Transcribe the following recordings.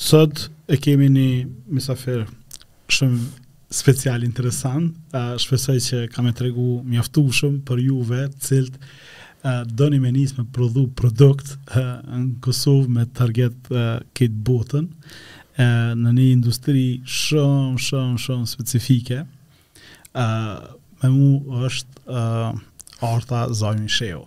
Sot e kemi një misafir shumë special, interesant. Uh, shpresoj që ka me tregu mjaftueshëm për juve të cilët uh, doni me nis me prodhu produkt uh, në Kosovë me target uh, krejt botën uh, në një industri shumë, shumë, shumë specifike. Uh, me mu është uh, Arta Zaimi Shehu.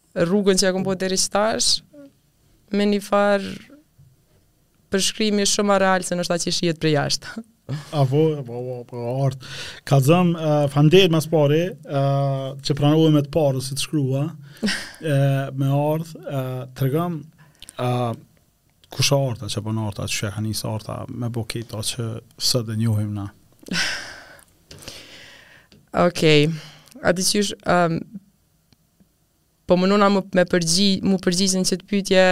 rrugën që e kom bo deri qetash, me një farë përshkrimi shumë ma real se ndoshta që shihet prej jashtë. A vo, vo, vo, po, Artë. Ka zëm, uh, faleminderit ma s'pari, uh, që pranove me të parë, si të shkrua, uh, me ardhë, uh, tregom, uh, kush është Arta, çka bën Arta, qysh ka nis Arta me bo këta që sot e njohim na Okej. Okay. A ti qysh um, Po munona mu me përgjigj, mu përgjigj në këtë pyetje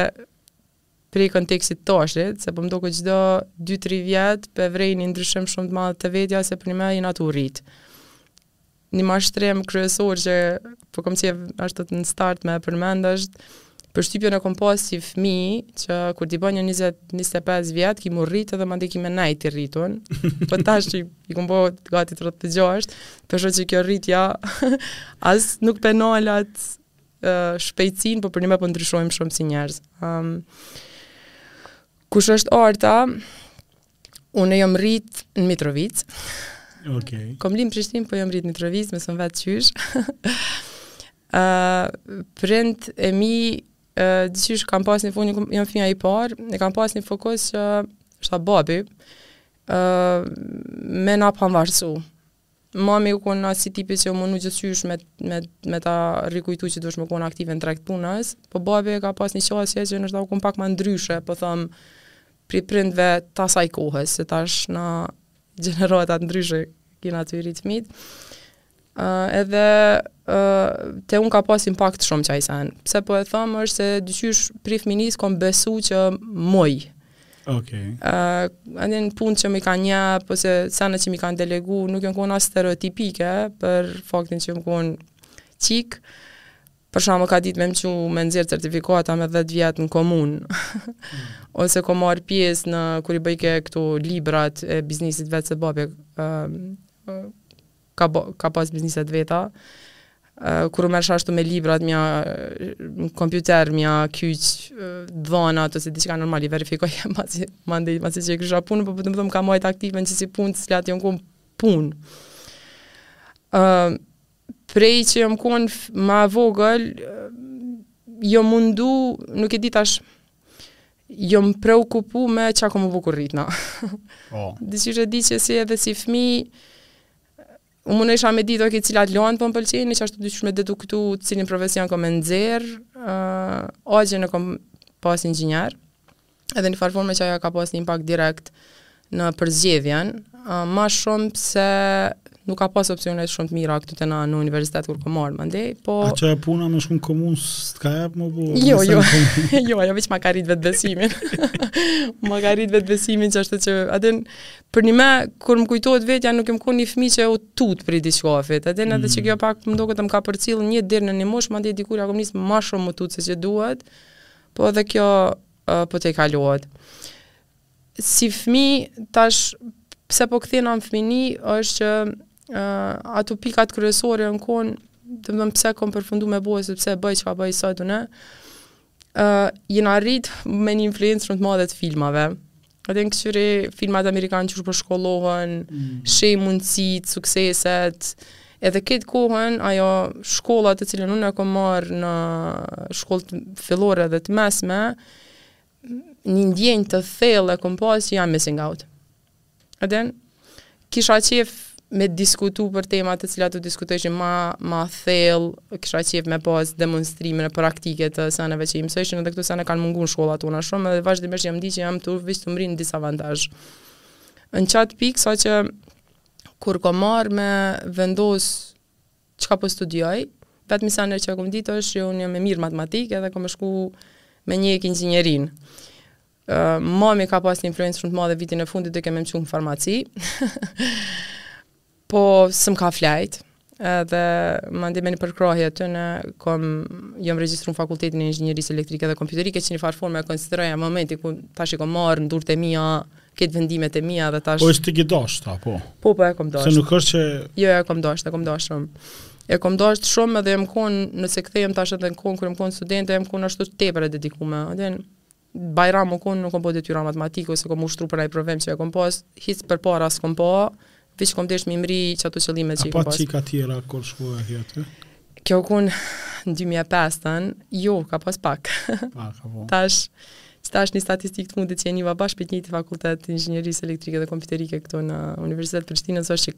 prej kontekstit t'tashit, se po më duket çdo dy tri vjet pe vërej një ndryshim shumë të madh te vetja se përnime jena tu rrit. Një mashtrim kryesor që po kam qef ashtu në start me e përmend është, Përshtypjen e kom pas si fëmijë që kur t'i bën një 20, 25 vjet, ki m'u rrit edhe mandej ki me nejt i rritun. Po tash që i kom bo gati 36, po shoh që kjo rritja as nuk pe nal at uh, shpejtësinë, po përnime po ndryshojmë shumë si njerëz. Um, kush është Arta? Unë jam rrit në Mitrovicë. Okej. Okay. Kom lind Prishtinë, po jam rrit në Mitrovicë, mëson vet qysh. Ë prindt e mi diqysh kan pas një, unë jam fëmija i parë, e kan pas një fokus qashtu babi, uh, me na pavarësu. Mami u konë njasi tipi që munu gjithqysh me, me, me ta rikujtu që duhesh me konë aktive në treg t'punës, po babi e ka pas një qasje që ndoshta u konë pak ma ndryshe, po thom, prej prindve t'asaj kohës, se tash na gjenerata të ndryshe kina tjetër ritmit. Uh, edhe uh, te un ka pas impakt shumë qaj sen. Pse po e thom është se diqysh prej fminisë kom besu që muj. Okay. Uh, edhe në punët që m'i kan jep ose senet që m'i kanë delegu, nuk janë konë stereotipike për faktin që jom konë çikë. Për shembull ka ditë me m'çu me nxjerr certifikata me 10 vjet në komunë. Ose kom marr pjesë në kur i bëjke këtu librat e biznesit vetë se babi e ka bo, ka pas bizneset e veta. ë kur u merrsha ashtu me librat m'ja në kompjuter m'ja kyç t'dhonat ose diçka normal i verifikojke pasi mandej pasi që e krysha punën po vetëm po më ka majt aktive në qesi punë se atë janë konë punë. ë Prej që jam kon ma vogël, jam mundu, nuk e di tash, jom preokupu me çka kom me u bo kur rritna. oh. Diqysh e di që si edhe si fmi, u munojsha me ditë, oke, cilat lanë po më pëlqejn, qashtu diqysh me detektu, cilin profesion kom me nxjerrë, uh, axhën e kom pas inxhinier. edhe njëfarë forme ajo ka pas një impakt direkt në përzgjedhjen, ma shumë pse nuk ka pas opsione shumë të mira këtu te na në universitet kur po marrë mandej, po... A çfarë puna me shumë komunë s'të ka jepë me bo? Jo, jo, jo, jo, veç ma ka rritë vetëbesimin. ma ka rritë vetëbesimin qashtu që, a din, përnjëme, kur më kujtohet vetja, nuk jam konë një fmi që u tutë prej diçkaje vetë, a din, mm. edhe që mm. kjo pak më doket më ka përcjellë deri në një moshë, mandej dikur, ja kom nisë ma shumë m'u tutë se që duhet, Po edhe kjo uh, po tejkalohet. Si fmi, tash, pse po kthena në fmini, është që uh, ato pikat kryesore jon konë, domethonë pse kom përfundu me bo, ose pse e baj çka baj sod unë, uh, jena rritë me një influencë shumë të madhe të filmave, A din kqyr filmat amerikanë qysh po shkollohen, mm. sheh mundësitë, sukseset, edhe krejt kohën, ajo shkolla të cilën unë e kom marrë në shkollë fillore dhe të mesme, një ndjenjë të thellë e kom pasë që jam missing out. Atë në, Kisha qejf me diskutu për tema të cilat u diskutojshin ma, ma thellë, kisha qejf me pas demonstrime në praktike të seneve që i mësojshim, edhe këto sene kanë mungu n'shkollat tona shumë, edhe vazhdimisht jam ndi që jam diqysh krejt në disavantazh. Në qatë pikë, sa që kur kom marrë me vendos çka po studioj, i vetmi sen që kom ditë është që unë jam e mirë matematikë edhe kom shku me ndjek inxhinierinë. Uh, mami ka pas një influencë shumë të madhe vitin e fundit duke më çu në farmaci. po s'm ka flejt. Edhe me ndihmën, përkrahjen e tyne kom jam regjistruar në Fakultetin e Inxhinierisë Elektrike dhe Kompjuterike që njëfarë forme e konsideroj momentin ku tash i kam marrë në durtë e mia këto vendimet e mia dhe tash Po edhe ti e ke dosht a po. Po po e kam dosht. Se nuk është që Jo e kam dosht, e kam dosht shumë. E kam dosht shumë edhe jam kon nëse kthehem tash edhe në kohën kur jam kon studente jam kon ashtu tepër e dedikuar. Edhe Bajram u kon unë kom bo detyra matematike ose kom ushtru për naj provim që e kom pas, hiç përpara s'kom pa, veq kom desht m'i mrri qato qëllime që i kom pas. A pat çika tjera kur shkove ti aty? Kjo u kon në 2005-tën, jo, ka pas pak. Pak, a po. Tash, qëta është një statistikë e fundit që e ndava bash për të njëjtin fakultet të inxhinierisë elektrike dhe kompjuterike këtu në Universitet të Prishtinës është që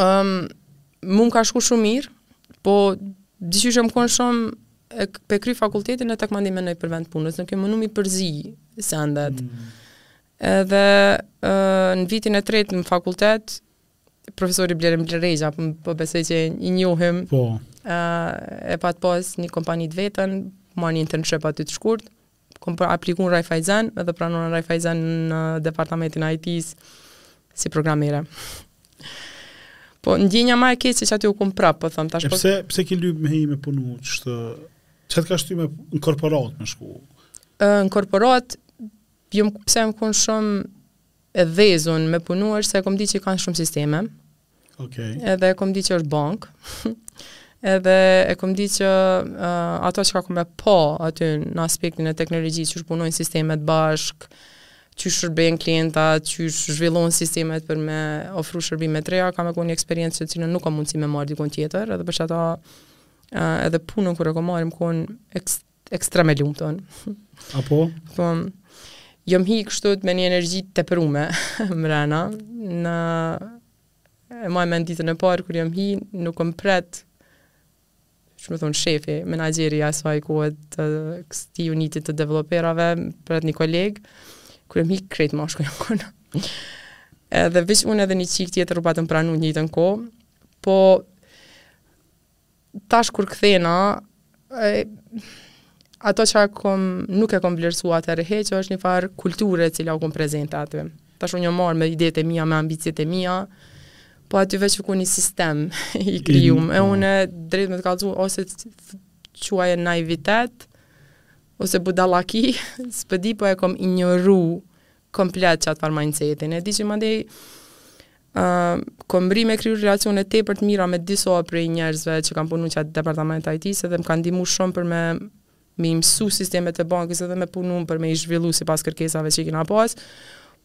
Ëm, mu m'ka shku shumë mirë, po diqysh jom kon shumë e pe kry fakultetin e tek mandej me nejt për vend punës, nuk jom munu mi përzi sendet. Edhe ë, në vitin e tretë në fakultet, profesori Blerim, Blerim Rexha, po, po besoj që i njohim, Po. ë, e pat pas një kompani të vetën, marr një internship aty të shkurt, Kom apliku në Raiffeisen edhe pranohna në Raiffeisen në departamentin e IT-s si programere. Po ndjenja ma e keqe që aty u kon prap, po them tash. Po pse pse ke lyp me hi me punu çka t' çka t'ka shty me në korporatë me shku? Ë në korporatë jo, pse jom kon shumë e dhezun me punu është se kom di që kanë shumë sisteme. Okay. Edhe e kom di që është bankë. Edhe e kom di që uh, ato çka kom me pa aty në aspektin e teknologjisë qysh punojnë sistemet bashkë, qysh i shërben klientat, qysh zhvillon sistemet për me ofru shërbime të reja, ka me kon një eksperiencë të cilën nuk kam mundësi me marrë dikun tjetër, edhe për qata uh, edhe punën kur e kom marrë, jom kon ekstrem e lumtun. Apo? Po, jom hi kështu me një energji të teprume mrena, unë e maj men ditën e parë, kur jom hi, nuk më pret, qysh me thonë, shefi, menaxheri i asaj kohe të këtij unitit të developerave, m'pret një koleg, kur jom hi, krejt meshkuj u konë. Edhe veç unë edhe një qikë tjetër, u patëm pranu n'njëjtën kohë, po Tash kur kthehna, ato çka e kom, nuk e kom vlerësu atëherë, që është një farë kulturë e cila u kon prezente aty. Tash unë jom marrë me ideet e mija, me ambicjet e mija, po aty veç u kon një sistem i krijum. E po. unë drejt me të kalëzu, ose quje naivitet, ose budalaki, s'po di po e kom injoru komplet qat far mindsetin. E di që mandej ë uh, kom mbrri me kriju relacione tepër të mira me disa prej njerëzve që kam punu n'qat departament e IT-s edhe më kanë ndihmu shumë për me m'i mësu sistemet e bankës edhe me punu për me i zhvillu sipas kërkesave që i kina pas,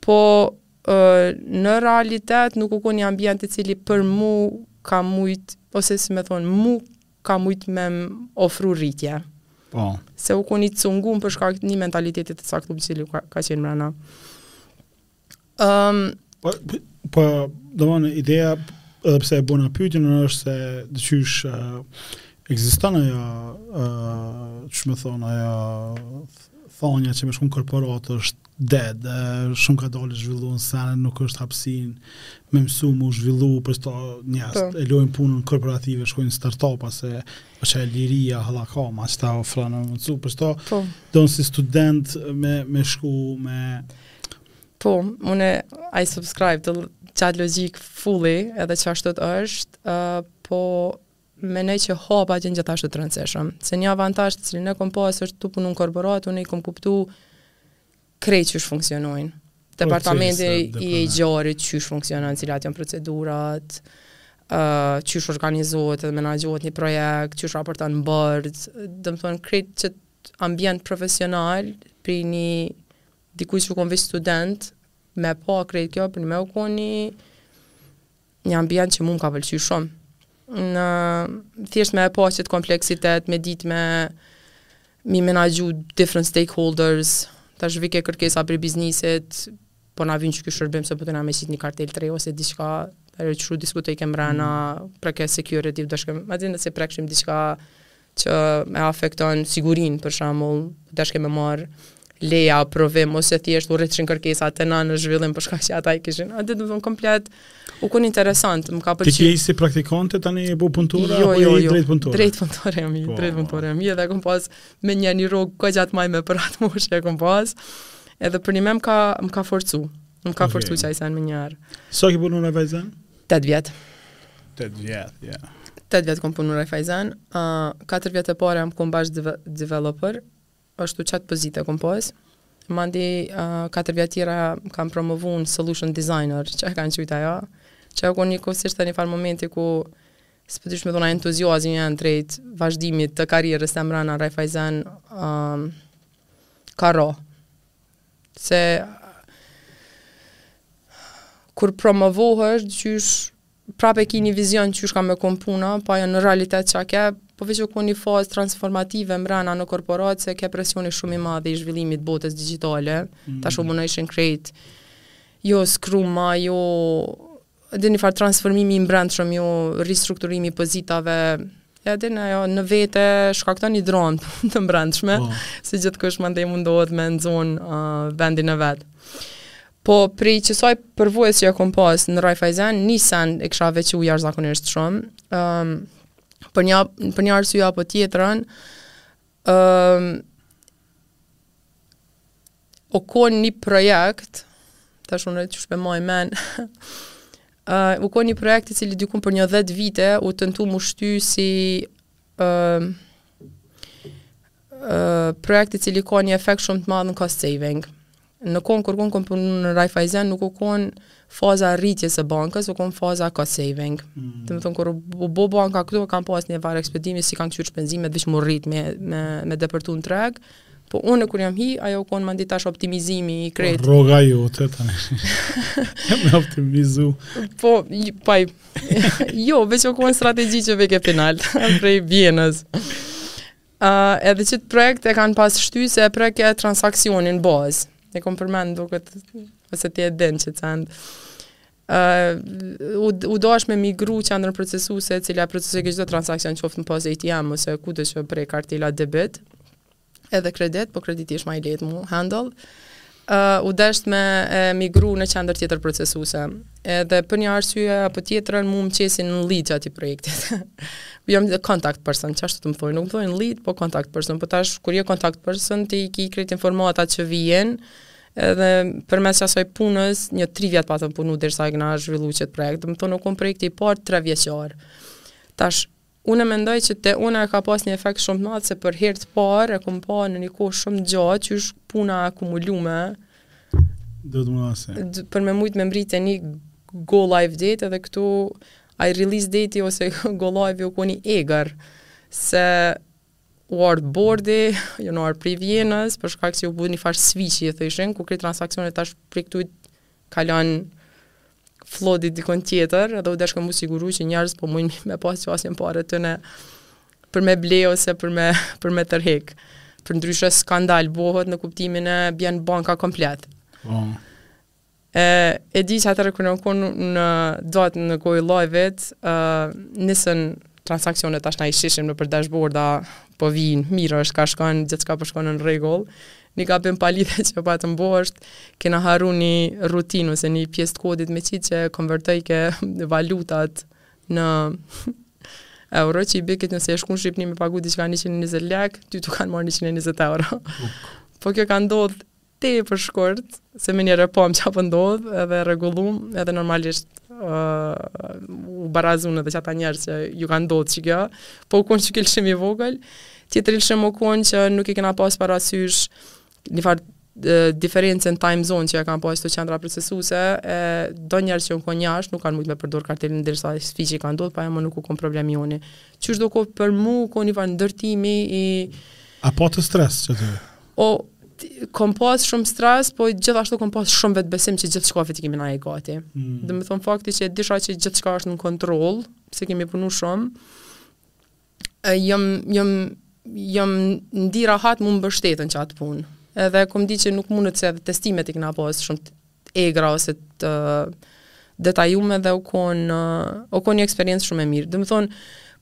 po uh, në realitet nuk u kon një ambient i cili për mu ka mujt, ose si me thonë, mu ka mujt me m'ofru rritje. Po. Se u kon i cungum për shkak të një mentaliteti të caktuar i cili ka, ka qenë mrena. Ëm um, po po domethon ideja edhe pse e bona pyetjen është se diqysh uh, ekziston ajo uh, qysh me thon ajo thonja që me shku n'korporatë është De, shumë kadalë zhvillohen senet, nuk është hapsinë me mësu m'u zhvillu përsëri, e lojnë punën korporative, shkojnë start-up, ase është që e liria, hala ka, ma që ta ofra në mësu, për sto, po. do nësi student me, me shku, me... Po, une, I subscribe të qatë logik fully, edhe që ashtu të është, uh, po, Mendoj që hapat janë gjithashtu të rëndësishëm, se një avantazh të cilin e kam pasë është tu punu në korporatë, unë i kam kuptu krejt qysh funksionojnë. Departamenti i HR-it qysh funksionojnë, cilat janë procedurat, uh, qysh organizohet dhe menaxhohet një projekt, qysh raporton në bord, domethonë krejt qaj ambient profesional prej dikujt që kom vi si student, me pa krejt kjo, për mu u kon Një ambient që mu më ka pëlqy shumë. Thjesht me e pa qat kompleksitet, me ditë me i menaxhu different stakeholders, tash vike kërkesa prej biznisit, po na vyn qiky shërbim, se po dona me qitë një kartelë t're ose diçka, e qysh u diskutojke mrena, mm. prekke security, dushke m, ma zi nëse prekshim diçka, që e afekton sigurinë për shembull, dushke me marrë leje, aprovim, ose thjesht u rritshin kërkesat te na në zhvillim për shkak se ata i kishin. Do me thonë komplet, u kon interesant, më ka pëlqy. Ti hine si praktikante tani je bo puntore, jo, apo jo, jo, drejt puntore? Drejt puntore jam hi, po, drejt puntore jam hi, edhe kom pas menjëherë një rrogë goxha t'majme për atë moshë që kom pas, edhe përnime më ka, më ka forcu, më ka okay. forcu qaj sen menjëherë. Sa ke punu në Raiffeisen? 8 vjet. 8 vjet, ja. Yeah. 8 vjet kom punuar në Raiffeisen, ë uh, 4 vjet e para jam kon bash developer, ashtu qat pozitë e kom pas. Mandej uh, 4 vjet tjera m'kanë promovu në solution designer, që e kanë qujt ajo. Qe ku nisi një farë momenti ku si për t'thonë entuziazmi jem drejt vazhdimit të karrierës teme mrena Raiffeisen, ë uh, ka ra. Se kur promovohesh gjysh prapë ki një vizion qysh ka me kon puna, po ajo në realitet qashtu ke, po veç u kon një fazë transformative mbrana në korporatë se ke presioni shumë i madh i zhvillimit të botës digjitale, mm. tash u munojshin krejt jo skrum a jo Edhe një farë transformimi i mbrendshëm, jo ristrukturimi i pozitave, edhe ajo në vete shkakton një dramë të mbrendshme, oh. se gjithkush mandej mundohet me nxon uh, vendin e vet. Po prej qasaj përvojës që e kom pas në Raiffeisen, një sen e kësha veçu jashtëzakonisht shumë, um, për, një, për një arsye apo tjetrën, Ëm u kon ni projekt, tash unë që s'pe maj men. Ë u kon ni projekt i cili diku për nja dhjetë vite u tentu mu shty si ë ë projekt i cili ka ni efekt shumë t'madh në cost saving. Në kohën kur unë kam punu në Raiffeisen nuk u kon faza e rritjes së bankës, u kon faza cost saving. Mm. Domethonë, kur u bo banka këtu, kanë pas një farë ekspandimi, s'i kanë këqyrë shpenzimet, veç me u rrit me, me, me depërtu në treg, po unë kur jam hi, ajo u kon mandej tash optimizimi i krejt. Po, roga jo, të të në, jam e optimizu. Po, pa, jo, veç u kon strategi që vike final, prej Vjenës. Edhe qëtë projekt e kanë pas shty se e prekke transaksionin bazë. E kom përmend duket ose ti e din që të Uh, u, u dash me migru qendrën procesuse, cila procesuke çdo transaksion qoftë në POS, ATM, ose kudo që prej kartela debit, edhe kredit, po kredit ish ma i lehtë m'u handle, u desht me e migru në qendër tjetër procesuese. Edhe për një arsye apo tjetër mu më qesin në lead të qatij projektit. jam dhe contact person, qashtu më thojnë, nuk më thojnë lead, po contact person, po tash kur je contact person, ti i ki krejt informata që vijnë, edhe përmes qasoj punës, një tri vjet patëm punu, derisa e kena zhvillu qëtë projekt, domethonë, u kon projekti i parë, tre vjeçar. Tash, Unë mendoj që te unë e ka pas një efekt shumë të madh se për herë të parë e kom pa në një kohë shumë të gjatë qysh puna e akumulume domethonë se për me mujt me mbrri te një go live date edhe këtu ai release date ose go live u kon i egër se u ardhë bordi, jon ardhë prej Vjenës, për shkak që u bo një farë switch-i, e thojshin, ku krejt transaksionet tash prej këtu kalon flow-i dikun tjetër edhe u dashka m'u siguru që njerëz po mujnë me pas qasje në paret e tyne për me ble ose për me, për me tërhek. Përndryshe skandal bohet në kuptimin e bjen banka komplet. Po. E, e di që atëherë kur u konë data e go live-it, uh, nisën transaksionet tash na i shihshim nëpër dashboarda po vijnë, mirë është ka shkon, gjithçka po shkon po në rregull, Ni gabim palidhje që patëm bo është, kena harru ni rutinë ose ni pjesë të kodit me qitë që konvertojke valutat në euro, që i bje këtë nëse ke shku në Shqipni me pagu diçka 120 lek, ty t'u kanë marrë 120 euro. po kjo ka ndodhë tepër shkurt, se menjëherë e pamë që po ndodh, edhe rregullum, edhe normalisht uh, u barazun edhe qata njerëz që ju ka ndodhë qekjo, po u konë scale shumë i vogël, Tjetër lëshim u konë që nuk i kena pas parasysh një farë diferencë në time zone që e kanë pas te qendra procesuse, e, do njerëz që u konë jashtë nuk kanë mujtë me përdor kartelën derisa switch-i ka ndodhë, pa e më nuk u konë problem joni. Qysh do qoftë për mu u konë një farë ndërtimi i... A pate stres që të... O, kom pas shumë stres, po gjithashtu kom pas shumë vetëbesim që gjithçkafit i kemi na gati. Mm. Domethonë fakti që e disha që gjithçka është në kontrol, se kemi punu shumë, jom jom jom ndi rahat mu mbështet në qat punë. Edhe kom di që nuk mundet se edhe testimet i kena bo shumë të egra ose të detajume dhe u kon u kon një eksperiencë shumë e mirë. Domethonë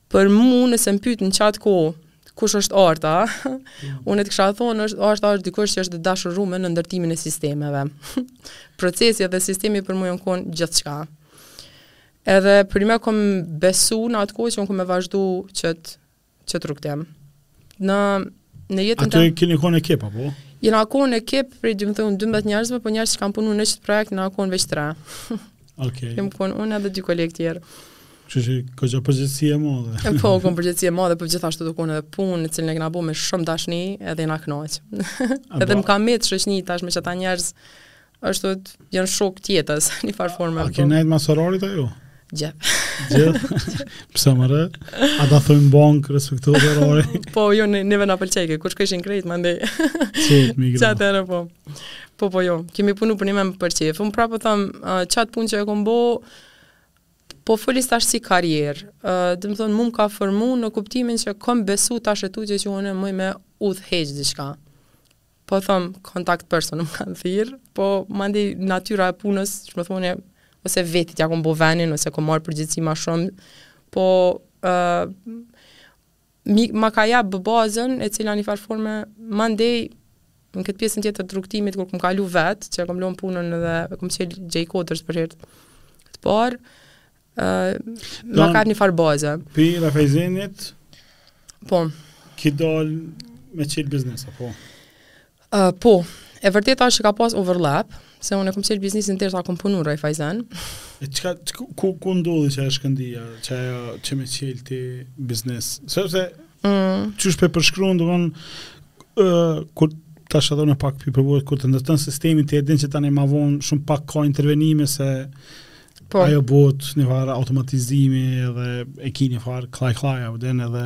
për mua nëse më pyet në qat kohë kush është Arta, unë të kisha thonë është Arta është dikush që është dashurume në ndërtimin e sistemeve. Procesi dhe sistemi për mua janë kon gjithçka. Edhe për me kom besu në atë kohë që unë kom me vazhdu qëtë qët rrugëtim. Në, në jetën të... Aty keni kon ekip, apo? Jena kon ekip, prej domethonë 12 njerëzve, po njerëz që kanë punu në qëtë projekt, jena kon veç tre. okay. Kem kon unë edhe dy kolegë tjerë. Kështu që ka kon përgjegjësi e madhe. E po, ka kon përgjegjësi e madhe, po gjithashtu u kon edhe punë, të cilën e kena bo me shumë dashni, edhe jena kënaq. edhe më ka met shoqni tash me qata njerëz Ashtu thotë, janë shokë t'jetës, një farë formë. A, a keni nejtë mas orarit a jo? Gjep. Gjep? Pse më rë? A domethonë bankë, respektu edhe orare? po, jo, në, neve na pëlqeke, kur shkëshin krejt, me ndejt. Qëtë, migra. Qatë e po. Po, po, jo, kemi punu përnime me qef. Unë prapë po thom, uh, qatë punë që e kom bo, po flas tash si karjerë. Uh, domethonë, mu më ka formu në kuptimin që kom besu tash e tutje që unë muj me udhë heqë diçka. Po thom kontakt person më kanë thirr, po mandej natyra e punës, domethonë ose vetit ja kom bo venin ose kom marr përgjegjësi ma shumë, po ë uh, mi ma ka jap bazën e cila në farë forme mandej në këtë pjesën tjetër të rrugëtimit kur kom kalu vet, që kom lon punën dhe kom çel jCoders për herë të parë, Ëh, ma ka një far baze. Pi Raiffeisenit. Po. Ki dal me çel biznes apo? Ëh, po. E vërteta është që ka pas overlap, se unë e kom çel biznesin derisa kom punuar në Raiffeisen. E çka ku ku ndodhi qajo shkëndija, qajo që me çel ti biznes? Sepse mm. qysh pe përshkruan domon ë uh, kur tash edhe unë pak pi përvojës kur të ndërton sistemin ti e din që tani ma vonë shumë pak ka intervenime se Po. Ajo bot një farë automatizimi edhe e ki një farë klaj klaj a vëden edhe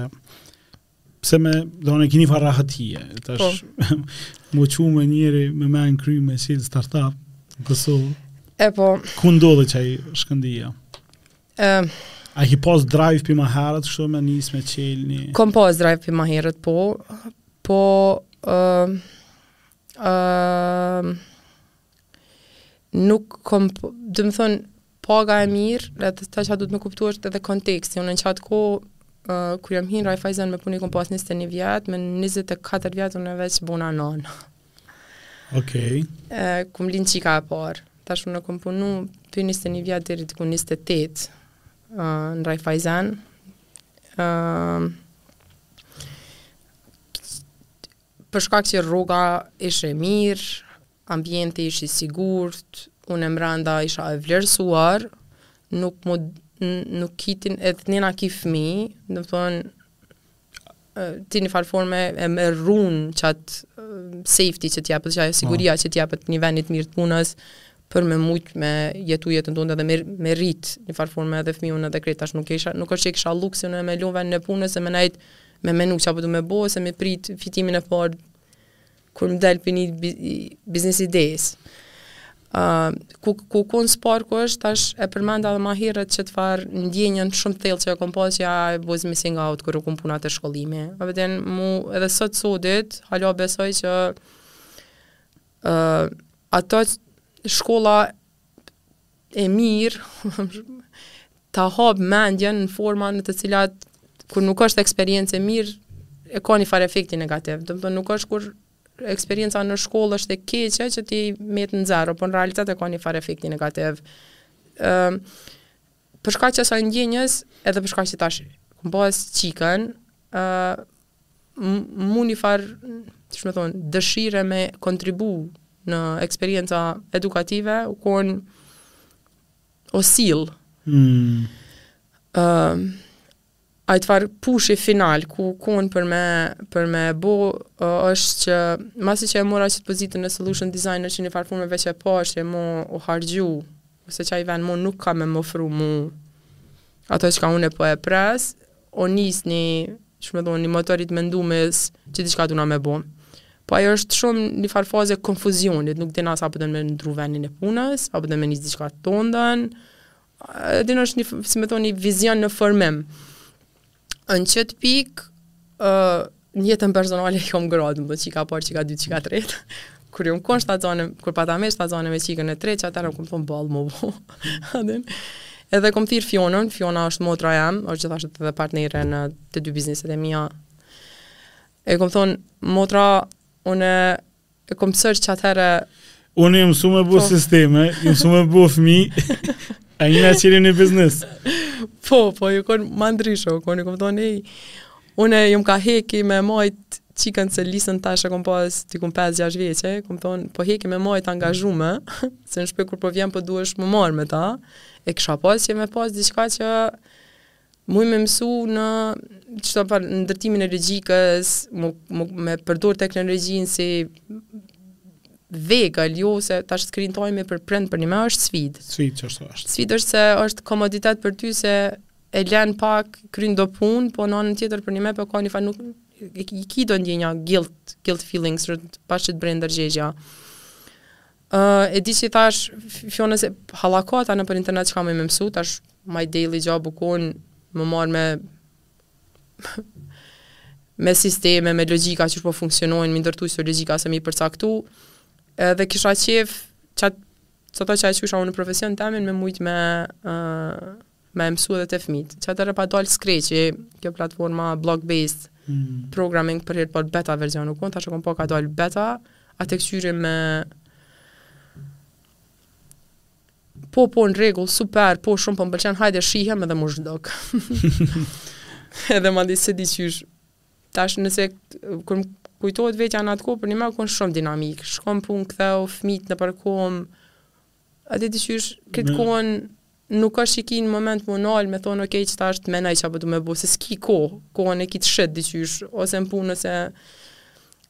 pse me do në e ki një farë rahatie tash po. m'u çu me njeri me me në kry me çel startup në Kosovë e po ku ndodhe qajo shkëndija e a ki pas drive për ma herët kështu me nis me çel një kom pas drive për ma herët po po uh, uh, nuk kom, domethon paga e mirë, tash çka duhet me kuptu është edhe konteksti. Unë në qat kohë uh, kur jam hi n'Raiffeisen me puni kom pas 21 vjet, me 24 vjet unë veç u bona nanë. Okej. Okay. Ku m'lin qika e parë. Tash unë kom punu prej 21 vjet deri diku 28 uh, në Raiffeisen. Ëm uh, Për shkak që rroga ish e mirë, ambienti ish i sigurtë, unë mrenda isha e vlerësuar, nuk mu nuk, kishin edhe thojna ki fëmijë, domethonë ti një farë forme e run qatë safety që t'japet, që ajo siguria që t'japet një veni t'mirë të punës, për me mujt me jetu jetën tande dhe me, me rrit një farë forme edhe fëmijën edhe krejt tash nuk isha nuk është që kisha luksin e me lanë punën se me nejt me menu çka po du me bo se me prit fitimin e parë kur më del për një biznis ideje uh, ku, ku ku ai spark-u është tash e përmenda edhe ma herët qat farë ndjenjën shumë thellë që e kom pas që I was missing out kur u kon puna te shkollimi, e mu edhe sot sodit hala besoj që ato shkolla e mirë, ta hap mendjen në forma në të cilat kur nuk është eksperiencë e mirë, e ka një farë efekti negativ. Domethonë nuk është kur eksperienca në shkollë është e keqe që ti met në zero, po në realitet e ka një farë efekti negativ. Ëm uh, Për shkak t'qasaj ndjenjës, edhe për shkak që tash me pas qikën, ë mu një farë, qysh me thon, dëshire me kontribu në eksperienca edukative, u kon e sill. Mm. Ë Ai farë pushi final që u kon për me për me e bo është që masi që e mora qat pozitën e solution designer që një farë forme veç e pashë që mo u harxhu ose qaj ven mo nuk ka me më ofru mu ato çka unë po e pres, u nis një qysh me thonë një motor i mendimit që diçka duna me bo po ajo është shumë një farë faze e konfuzionit nuk e din as a po don me ndrru venin e punës apo po don me nis diçka të tondën Edhe ish një, si me thonë, një vizion në formim. Në qëtë pikë, uh, në jetën personale i kom rradhë, m'u bo qika parë, qika dytë, qika tretë. Kur jom kon shtatzanë, kur pata met shtatzanë me qikën e tretë, qatëherë kom thonë boll m'u bo. Edhe kom thirrë Fionën, Fiona është motra jeme, është gjithashtu edhe partnere në të dy bizneset e mija. E kom thonë, motra, une E kom, se qe atëherë... Unë jom msu me bo po. sisteme, jom msu me bo fëmi, a një qysh një biznes. Po, po, u konë ma ndryshe, kom, i kom thonë, hej, unë jom ka heki me majtë qikën se Lisën tash e kom pas atë kohë 5-6 vjeçe, kom thonë, po heki me majtë t'angazhume, se në shpi kur po vjen po duhesh m'u marrë me ta, e kisha pas qef me pas diçka që Muj me mësu në qito farë ndërtimin e logjikës, mu, mu, me përdor teknologjinë si vegël, jo se tash screen time për prind përnime është sfidë. Sfidë që është është. Sfidë është se është komoditet për ty se e len pak kryn do punë, po në anën tjetër përnime po ka një farë, nuk i ki do ndjenja guilt, guilt feelings, pas që të bren ndërgjegjja. Uh, e di që i thash Fionës e hallakata nëpër internet çka me i mësu, tash my daily job u konë m'u marrë me me sisteme, me logjika qysh po funksionojnë, m'i ndërtu qëso logjika ose m'i përcaktu, edhe kisha qef, qatë, qita që e ushtroj unë në profesion temin, me mujtë me, uh, me mësu edhe te fëmit. Qe atëherë pat dalë Scratch-i, kjo platforma block based mm. programming për herë të parë beta version u kon, tash kom pa ka dalë beta, e kqyri, po po në rregull, super, po shumë po më pëlqen, hajde shihem edhe m'zhdok. edhe ma di se qysh. Tash nëse kur kujtohet vetja në atë kohë, përnime u kon shumë dinamik. Shko n'punë, kthehu, fëmit nëpër komë, A di ti qysh, krejt Me... kohën nuk është që ki ni moment m'u nalë me thonë, okej, okay, qita është, menoj, qe po du me bo, se s'ki kohë, kohën e ki të shitme diqysh, ose në punë, ose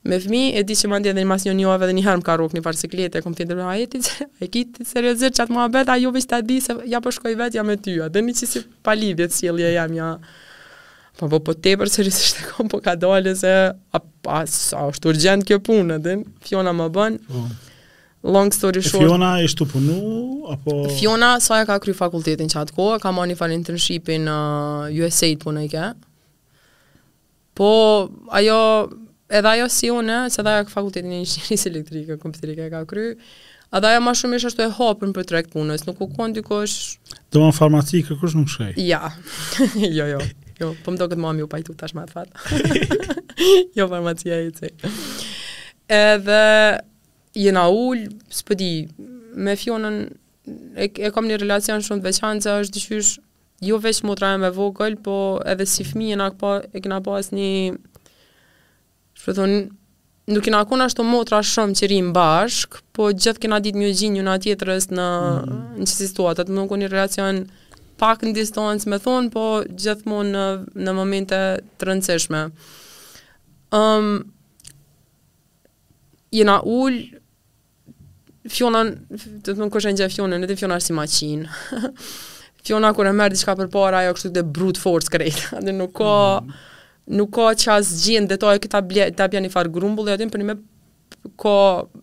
me fëmi, e di që m'ka ardh edhe një, mas një jave edhe një herë më ka rrokë një farë siklete, e kom thirrë, a e di që, e ki ti seriozisht që atë mua betë, a jo vishë ta di se ja po shkoj vetë, ja me ty, a dhe një që si pa lidhje të qëllje jam, ja, po po po tepër seriozisht e kom po ka dalë se, a, a, a, a është urgent kjo punë, dhe, Fiona më bën, oh. Long story short. Fiona ish tu punu, apo... Fiona, sa e ka kry fakultetin qatë kohë, ka marrë një farë internshipi në uh, USA, punë e ka. Po, ajo, edhe ajo si unë, se edhe ajo fakultetin e inxhinierisë elektrike, kompjuterike, ka kry, edhe ajo ma shumë ish ashtu e hapun për treg t'punës, nuk u konë dikush... Domethonë farmaci, kërkush nuk shkoi? Ja, jo, jo, jo, po mendoj këtë mami u pajtu tash me këtë fat. jo, farmacia hiç. Edhe, Jena ul, s'po di, me Fionën e e kam një relacion shumë të veçantë se është diqysh jo veç motra ime e vogël, po edhe si fëmijë, pa, e kena pas ni qysh po e thon, nuk kena kon ashtu motra shumë që rrijmë bashkë, po gjithë kena ditë me ju gjet njëna tjetrës në në qisi situata, u kon ni relacion pak n'distancë me thonë, po gjithmonë në në momente të rëndësishme. Jena ul Fjona, domethënë kush e njeh Fjonën, edhe Fjona është si maqin. Fjona kur e merr diçka përpara ajo kështu të brute force krejt. Edhe nuk ka mm. nuk ka çka s'gjen edhe ta bje ta bën një farë grumbulli aty përnime ka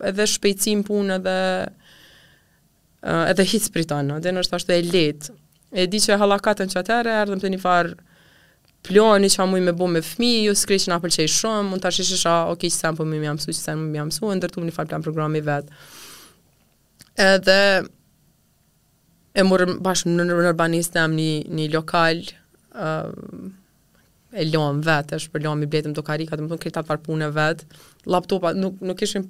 edhe shpejtësi n'punë edhe Uh, edhe hiç s'priton, edhe në është ashtu e lehtë. E di që e hallakatëm qatherë, erdhëm te një farë plani çka mujmë me bo me fmi, ju jo, s'krej që nga pëlqej shumë, mund të ashtë ishe sha, ok, qet sen po muj me ja msu, qet sen muj me ja msu, e ndërtum një farë plan programi vetë. Edhe e morëm bashkë nën banesë një, një lokal, uh, e lom vetë, e shpërlom i bletëm do karrika, domethënë krejt atë farë punë vetë, laptopa, nuk, nuk ishim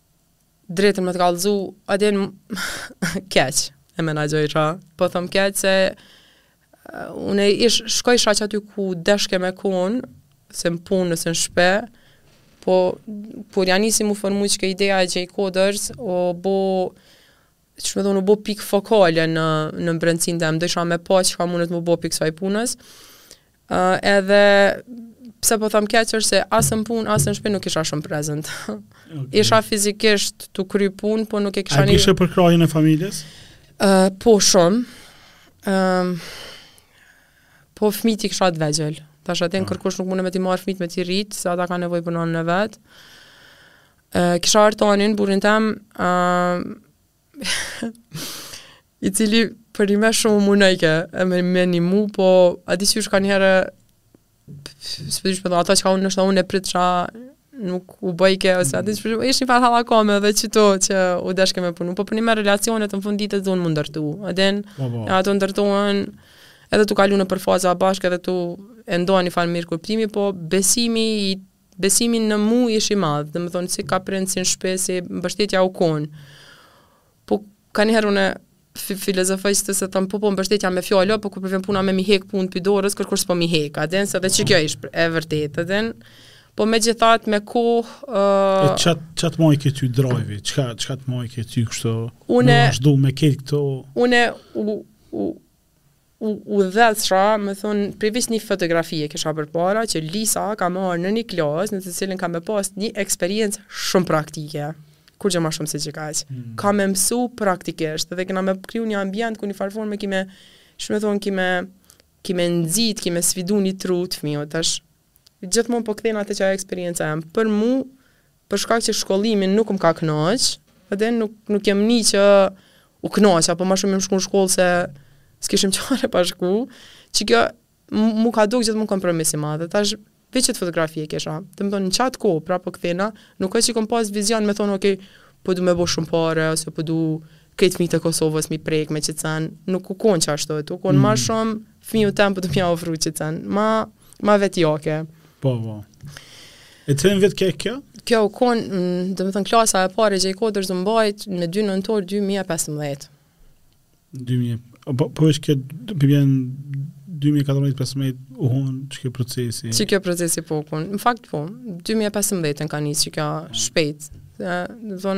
drejtën me të kallëzu, a din keq e menaxhojsha, po thom keq se uh, unë ish, shkojsha qaty ku deshke me konë, ose n'punë, ose n'shpi, po kur ja nisi m'u formu qekjo ideja e jCoders, u bo, domethonë, u bo pikë fokale në, në brendësi teme, dojsha me pa çka mundet m'u bo prej kësaj punës, Uh, edhe pse po them keq është se as në punë as në shtëpi nuk isha shumë prezent. Okay. Isha fizikisht tu kry punë, po nuk e kisha një. A kishe përkrahjen e familjes? Ë uh, po shumë. Ëm ehm, uh, po fëmijët i kisha të vegjël. Tash atë ah. kërkush nuk mund me t'i marrë fëmijët me t'i rrit, se ata kanë nevojë për nënën e vet. Ë uh, kisha Artonin burrin tim, ë uh, i cili përnime shumë u munojke, e me, me nimu, po a din qysh kanjëherë, s'po e di shpëtë, ato çka unë nështë unë e pritsha nuk u bojke, ose a din s'po e di, ish një farë hallakame dhe qeto që u deshke me punu, po përnime relacionet në fundit e donë m'u ndërtu, a din, po, po. e ato ndërtohen, edhe tu kalu nëpër faza bashkë edhe tu e nda një farë mirëkuptimi, po besimi i Besimi në mu ish i madh, domethënë si ka prindt si në shpi si mbështetja u kon. Po kanjëherë unë filozofoj që të se thëmë, po po mbështetja me fjalë po, po kur po vjen puna me m'i hek punët prej dorës, kërkush s'po m'i hek, a din, se edhe qekjo ish e vërtetë, a din, po megjithatë me kohë... Uh, e çka t', çka t'majke ty drive, çka, çka të majke ty kështu, une, me vazhdu me këtë këto... Une, u, u, U udhëheqsha, domethonë, prej veç një fotografi e kisha përpara që Lisa ka me ardh në një klasë në të cilën ka me pas një eksperiencë shumë praktike kurgjo ma shumë se qekaq. Mm. Ka me mësu praktikisht dhe kena me kriju një ambient ku n'njëfarë forme ki me, domethonë, ki me, ki me nxit, ki me sfidu një tru të fmiut, tash Gjithmonë po kthena te qajo eksperienca jem. Për mu, për shkak që shkollimi nuk më ka kënaq, edhe nuk nuk jam ni që u kënaqa, po ma shumë jam shku në shkollë se s'kishim çare pa shku, që kjo mu ka duk gjithmonë kompromis i madh. Tash veç çet fotografi e kisha. Domethonë në çat kohë pra po kthena, nuk është që kom pas vizion me thonë ok, po du me bo shumë pare ose po du Krejt fëmijët e Kosovës mi prek me qet sen, nuk u kon qashtu, u kon mm. ma shumë fëmijës tem po du me ja ofru qet sen, ma, ma vetjake. Po, po. E të vit ke kjo? Kjo u kon, mm, domethënë, klasa e parë e jCoders u mbajt me 2 nëntor 2015. 2000, po, po është kjo, po bjen 2014-2015 u kon qikjo procesi? Qikjo procesi po u kon, në fakt po, 2015 në ka nis qikjo shpejt. Dhe, dhe,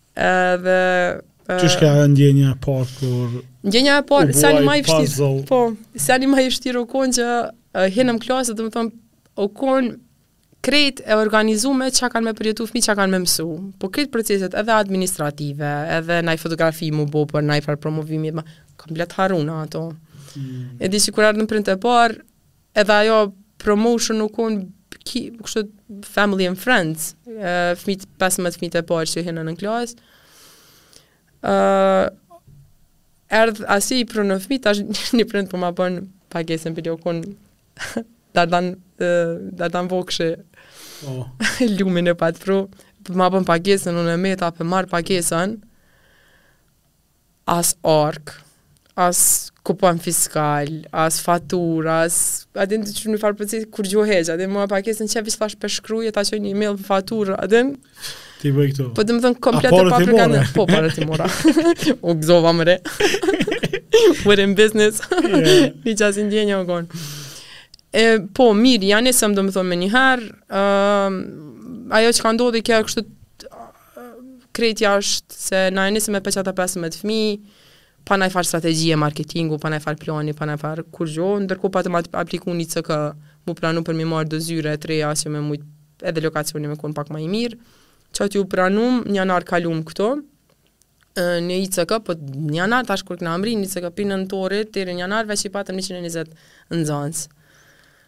Edhe Qysh ke ndjenja e parë kur Ndjenja e parë, seni ma i vështirë. Po, seni ma i vështirë u kon që uh, hinëm n'klasë, domethonë u kon krejt e organizuar me çka kanë me përjetu fëmijë, çka kanë me mësu. Po krejt proceset edhe administrative, edhe naj fotografi mu bo për naj far promovimi, ma kam blet harru na ato. Mm. E di që kur erdhën prindt e parë, Edhe ajo promotion u kon ki, kështu family and friends, fëmit 15 fëmit e parë që hynën në klasë. Ë erdh asi i prunë fëmit, tash një prind po ma bën pagesën pra u kon Dardan Dardan Vokshi. Oh. Lumin e pat pru, po ma bën pagesën unë meta po e marr pagesën. as arkë, as kupon fiskal, as fatura, as a din as ni farë procesi kurgjo hiç, a din mora pagesën çe veç thash po shkruj ta çoj një email për faturë, a din. Ti bëj këto. Po domethën komplet të papërgatitun po paret i mora. U gzova more. We're in business. Ni qasi ndjenje u kon. E po mirë, e nisëm domethën menjëherë, ëm ajo që ka ndodhur kjo kështu krejtja është se na e nisëm me veç ata 15 fëmijë, pa naj farë strategjie marketingu, pa naj farë plani, pa naj farë kurgjo, ndërkohë patëm apliku në ICK, mu pranu për mi marr do zyre të reja që me mujt edhe lokacioni me konë pak ma i mirë, qaty u pranum, një janar kalum këtu, në ICK, po një janar tash kur kena mrri, në ICK prej nëntorit, deri një janar veç i patëm 120 nxanës.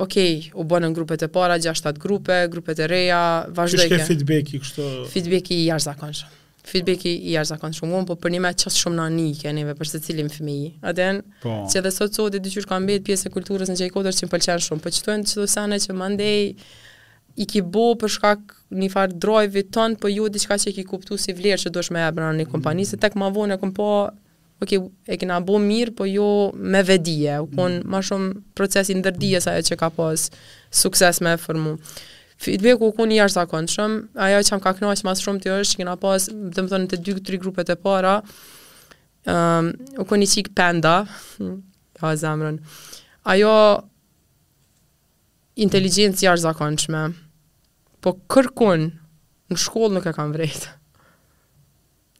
ok, u bënën grupet e para, 6-7 grupe, grupet e reja, vazhdojke. Qysh ke feedbacki qysh? Feedbacki i jashtëzakonshëm. Feedbacki i jashtëzakonshëm. Unë po përnime qësë shumë në nike, neve për secilin fëmi. A din, po. që edhe sot sot e di qysh ka mbet pjesë e kulturës në jCoders që më pëlqen shumë. Po qeto janë do sene që mandej, i ki bo për shkak një farë drive-i tonë, po jo diçka që i ki kuptu si vlerë që dush me e bart në një kompani, se tek ma vonë e kom po Ok, e kena bo mirë, po jo me vetëdije. U konë mm. ma shumë proces i ndërdijes ajo që ka pas sukses me e formu. Feedback u konë i jashtëzakonshëm. Ajo që më ka knaqë ma së shumti është që kena pas, domethonë, te dy, tri grupet e para, um, u konë një çikë prenda, ha zemrën. Ajo inteligencë i ashtë zakon shumë. Po kërkun në shkollë nuk e kam vrejtë.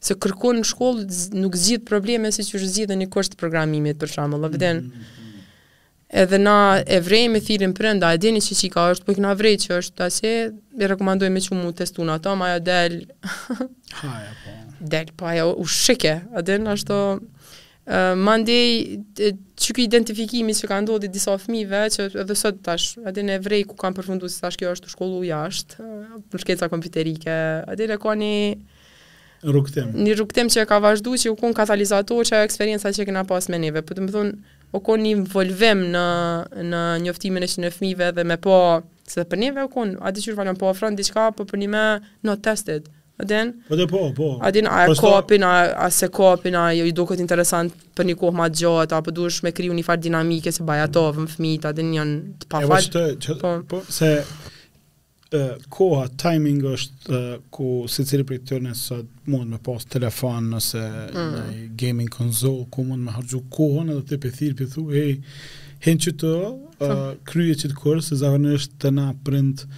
Se kërkun në shkollë nuk zgjidh probleme siç i zgjidh në kurs të programimit për shembull, a din. Mm -hmm. Edhe na e vrejmë me thirrën prenda, e din që çika është, po kena vrej që është tash e rekomandoj me çu me testu ato, ma ajo del. Haja po. Del po ajo çika, a din ashtu. Uh, Mandej, që kjo identifikimi që ka ndodhë disa fëmijëve që edhe sot tash, a din e vrej ku kanë përfundu se tash kjo është shkollu jashtë, uh, për shkenca kompjuterike, a din e ka një... Një rrugëtim. Një rrugëtim që e ka vazhdu që u konë katalizator qajo eksperienca që kena pas me neve. Po domethonë, u konë involvim në, në njoftimin e qatyne fmive dhe me po, se për neve u konë, a din çfarëdo, po ofron diçka, po për neve not tested. A din? Po dhe po, po. A din, a e Përsta... kapin, a, a s'e kapin, a i duket interesant për një kohë ma gjatë, apo duhesh me kriju një farë dinamike se bajatohen fmitë, a din janë të pafalë. Po. po, se koha, timing është ku secili prej tyne sot mund me pas telefon ose mm. në gaming konzol ku mund me harxhu kohën edhe ti po thirr po thu hej hajde që të uh, kryje qët kurs se zakonisht na prindët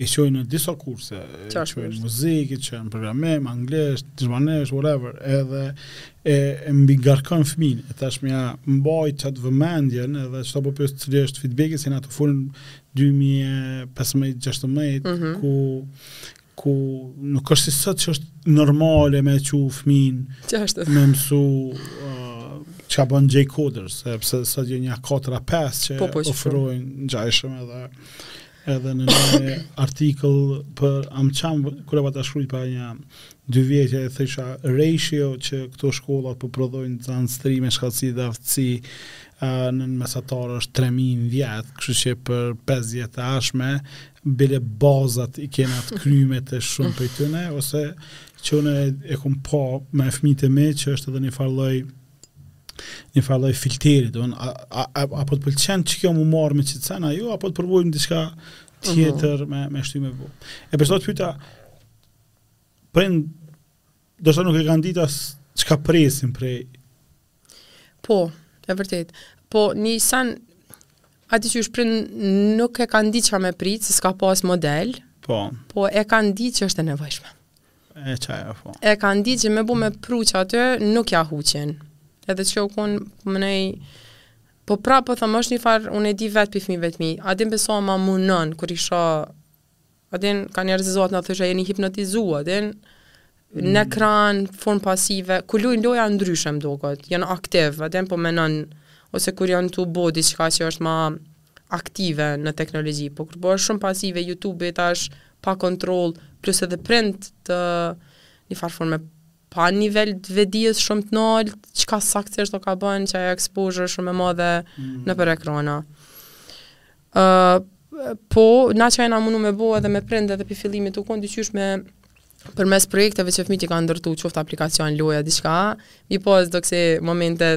i çojnë në disa kurse i çojnë muzikë, i çojnë programim, anglisht, gjermanisht, whatever edhe e, e mbingarkon fëmijën e tash me ja mbajt qatë vëmendjen edhe qito po pys cili është feedback-u se na te fillimi dy mijë e pesëmbëdhjetë gjashtëmbëdhjetë mm ku ku nuk është si sot që është normale me çu fëmijën me mësu uh, çka bon jCoders sepse sot jon një 4-5 që po, po, ofrojnë ngjashëm edhe edhe në një artikull për AmCham kur e pata shkrujt para një Dy vjete thasha ratio që këto shkolla po prodhojnë nxënës të ri me shkathtësi dhe aftësi nën mesatare është tre mijë në vjet, kështu që për pesë vjet të ardhshme bile bazat i kena të kryme të shumë për tyne, ose që unë e kom bo me fëmijët e mi që është edhe një farë lloj një farë lloj filteri, a din, a, a, a, a, po të pëlqen qikjo m'u marrë me qito sene, jo, apo të provojmë në diçka tjetër uh -huh. me, me shty me bo. E pse të pyta, prind, do nuk e kanë ditë as çka presin prej. Po, e vërtet. Po, një sen, ata që është prind nuk e kanë ditë çka me prit, se s'ka pas model, po. po e kanë ditë që është e nevojshme. E qaj, e po. E kanë ditë që me bo me pru aty, nuk ja huqin. Edhe që u kun, po më nej, po pra, po thom, është një farë, unë e di vetë për fmitë e mi, a din, beso ma munon, kur isha A din, ka njerëz që zot na thosha jeni hipnotizu, a din mm. në ekran, formë pasive, kur lujn loja ndryshe më duket, janë aktiv, a din, po menon ose kur janë tu bo diçka që është ma aktive në teknologji, po kur bëhesh shumë pasive YouTube-i t'është pa kontroll, plus edhe prindt në një farë forme pa nivel të vetëdijes shumë të nalt, çka saktësisht u ka bo që ajo exposure shumë e madhe mm. nëpër ekrana. Ë uh, po, na jena munu me bo edhe me prindë edhe prej fillimit u konë dyqysh me përmes projekteve që fëmijët i kanë ndërtu, qoftë aplikacion, loja, diçka, me i pas do kësi momente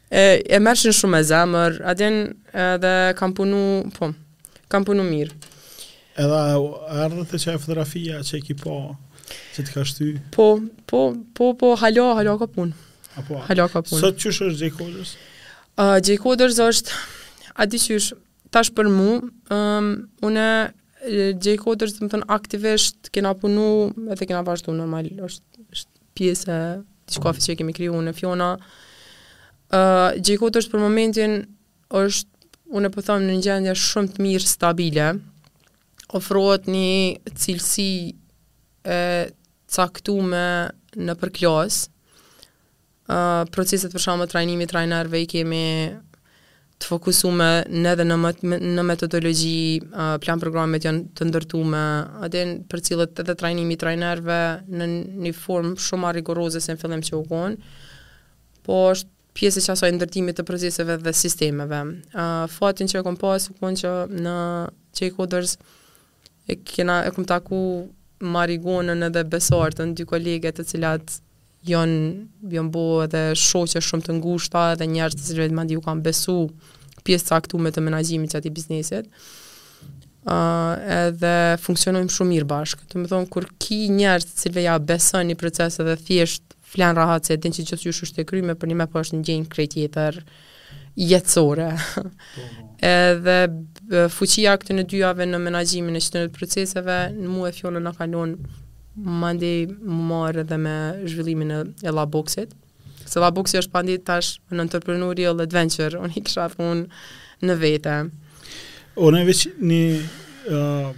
E, e merrshin shumë me zemër, a din edhe kam punu, po, kam punu mirë. Edhe erdhët te qajo fotografia që e ki po, që të ka shty? Po, po, po, po, hala, hala ka punë. A po, hala ka punë. Sot çka është J-Coders? Uh, J-Coders është, a di qysh, tash për mu, um, unë, J-Coders, domethënë, aktivisht, kena punu, edhe kena vazhdu, normal, është, është pjesë e diçkafit që e kemi kriju unë e Fjona. Uh, J-Coders është për momentin, është, unë po thom, në një gjendje shumë të mirë stabile. Ofrohet një cilësi e caktume nëpër klasë. Uh, proceset për shembull trajnimi i trajnerve i kemi të fokusume edhe në në metodologji, plan programet janë të ndërtume, a din, përcillet edhe trajnimi i trajnerëve në një formë shumë ma rigoroze se në fillim që u konë, po është pjesë e qasaj ndërtimit të proceseve dhe sistemeve. Uh, fatin që e kom pas, u konë që në J-Coders, E kena e kom taku Marigonën edhe Besartën, dy kolege të cilat m'janë bo edhe shoqe shumë të ngushta edhe njerëz të cilëve mandej ju kom besu pjesë të caktume të menaxhimit të atij biznesit. Ë edhe funksionojmë shumë mirë bashkë. Domethonë kur ki njerëz të cilëve ja beson një proces edhe thjesht flan rahat se e din që gjithçysh është e kryme përnime po është ndjenjë krejt tjetër. jetësore. Edhe fuqia këtyne dyjave në menaxhimin e qëtyne proceseve, në mu e fjonë në kalon mandej me u marrë edhe me zhvillimin e, e Labbox-it. Se Labbox-i është pandi tash një entrepreneurial adventure, unë e kisha thonë në vete. Unë e veç një, uh,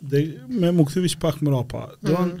dhe me u kthy veç pak mrapa, dhe mm -hmm.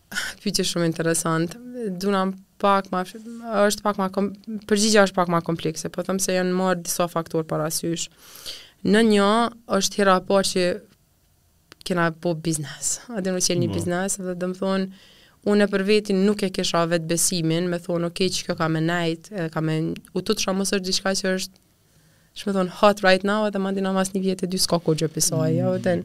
Pyetje shumë interesante. Duna pak ma është pak ma kom, përgjigja është pak ma komplekse, po them se janë marrë disa faktorë parasysh. Në një është hera e parë që kena bo biznes. A kena çelë një no. biznes edhe domethonë, unë për vetin nuk e kisha vetëbesimin, me thonë, ok, që kjo ka me nejtë, ka me... U tutsha mos është diçka që është Si me thonë hot right now edhe mandej mas një vjeti e dy s'ka kurgjo pej saj, edhe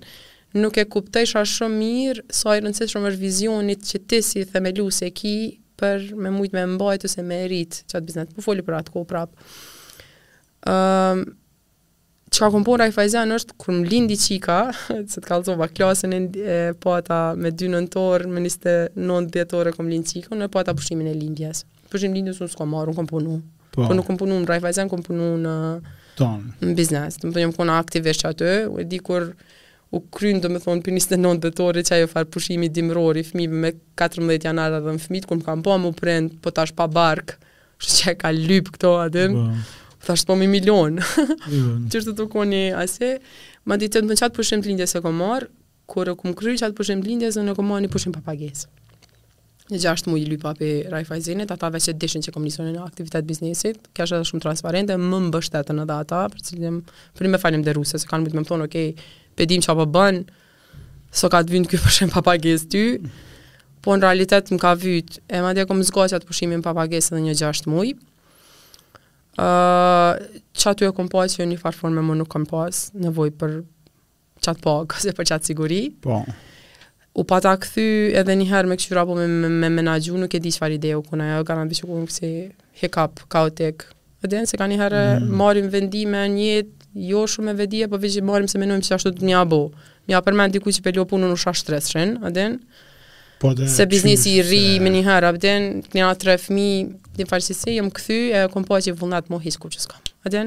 nuk e kuptojsha shumë mirë, sa i rëndësishëm është vizioni që ti si themelues e ki për me mujtë me mbajt ose me rritë qat biznes, po foli për atë kohë prapë. Um, çka kom bo n'Raiffeisen është kur më lindi çika, se të kallzova klasën e, e pata me dy nëntor, me nisë, e nëndë dhjetor e kom lind çikën, e pata pushimin e lindjes. Pushim lindjes unë s'kom marrë, unë kom punu. Po. Po nuk kam punuar në Raiffeisen, kam punuar në Ton. në biznes. Domethonë jom konë aktivisht aty, e di kur u kry domethonë prej 29 dhjetori qajo farë pushimi dimror i fëmijëve me 14 janar edhe fëmijët kur më kanë pa me prind, po tash pa bark. Kështu që e ka lyp këto aty. Po. Tash po mi milion. Jo. Që të të koni ase, madje në qatë pushim të lindjes e kom marrë, Kur e kom kry qatë pushim t'lindjes, unë e kom marrë ni pushim pa pagesë. Ni gjashtë muj i lypa pe Raiffeisenit, ata veç e dishin që kom nisë ni aktivitet biznesit, kjo është edhe shumë transparente, më mbështetën edhe ata, për cilin për me falemnderu, se se kanë mujtë me më thonë, ok, pe dimë çka po bon, s'o ka të vyn ky pushim pa pagesë ty, po në realitet më ka vyt, e madje e kom zgat qatë pushimin pa pagesë edhe një gjashtë muj, uh, qatë ju e kom pas, jo njëfarë forme ma nuk kom pas nevojë për qatë pagë ose për qatë siguri. Po. U pata kthy edhe njëherë me kshyr a, po me, me, me menaxhu, nuk e di çfarë ideje u konë ajo, kanë ambishu konë kësi hiccup, kaotik. Dhe dhe se kanjëherë mm. marrim vendime n'jetë, jo shumë me vetëdije, po veç i marrim se menojmë që ashtu duhet me ja bo. Me ja përmend dikujt që pe lo punën u shashtrisshin, dhe Po dhe, se biznesi i ri se... me një herë, dhe një atë tre fmi, dhe farë që se, jom kthy, e kom pa që vullnet ma hiç kurgjo s'kam. Dhe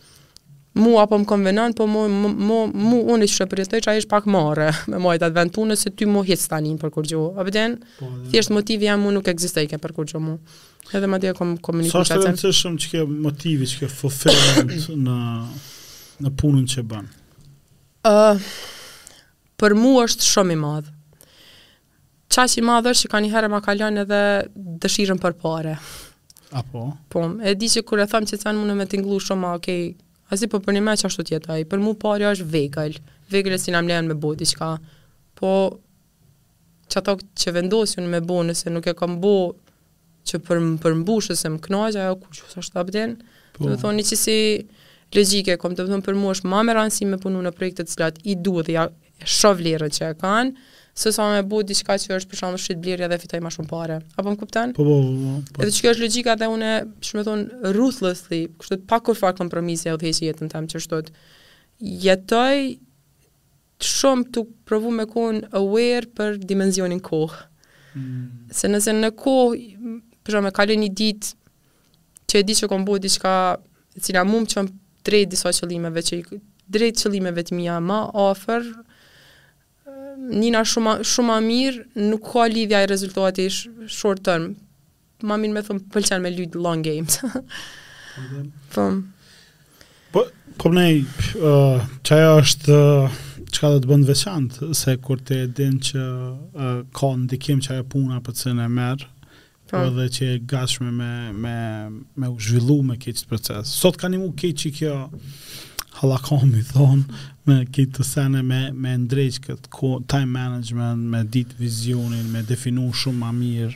Mua po më konvenon, po mu, mu, mu, mu unë e përjetojsha, ish pak marre, me majtë atë vend pune, se ty ma hiç s'ta nin për kurgjo. A pëtjen, po, thjesht motivi jem ma nuk ekzistojke për kurgjo ma. Edhe madje ja kom komuniku të atën. Sa është i rëndësishëm qeky motivi, qeky fulfillment në, në punën që banë? Uh, për mu është shumë i madhë. Qaq i madh është që kanihere ma kalon edhe dëshirën për pare. Apo? Po, e di që kur e thom qeta munet me tinglu shumë, a okej, okay. a si po bën me qashtu t'jetoj, për mu parja është vegël, vegël e cila m'lejon me bo diqka, po qato që vendosi me bo nëse nuk e kom bo që për me m'përmbushë se më kënaqë ajo ku që është abden, po. të thonë një qesi logjike, domethonë për mu është ma me rëndësi me punu në projekte të cilat i du edhe ja shoh vlerën që e kanë, se sa me bo diçka që është për shembull shitblerja dhe fitoj ma shumë pare. Apo më kupton? Po, po, po, po. po. Edhe qikjo është logika dhe une, domethonë, ruthlessly, kështu pa kurrfarë kompromisi e udhëheqi jetën tem qishtu. Jetoj shumë tu provu me kon aware për dimensionin kohë. Mm. Se nëse në kohë, për shembull e kaloj një ditë që e di që kom bo diçka, e cila mu m'çon drejt disa qëllimeve drejt qëllimeve të mija ma afër, nihna shumë, shumë ma mirë, nuk ka lidhje rezultati short term. Ma mirë me thonë m'pëlqen me lujt long games. Po. Po, po ne uh, qajo është uh, çka edhe të bën të veçantë se kur ti e din që uh, ka ndikim qajo puna për çka e merr, Po. po dhe që je e gatshme me, me, me u zhvillu me këtë proces. Sot ka edhe mu qikjo, hala kom, domethonë me këtë sene me, me ndreq këtë time management, me ditë vizionin, me definu shumë ma mirë.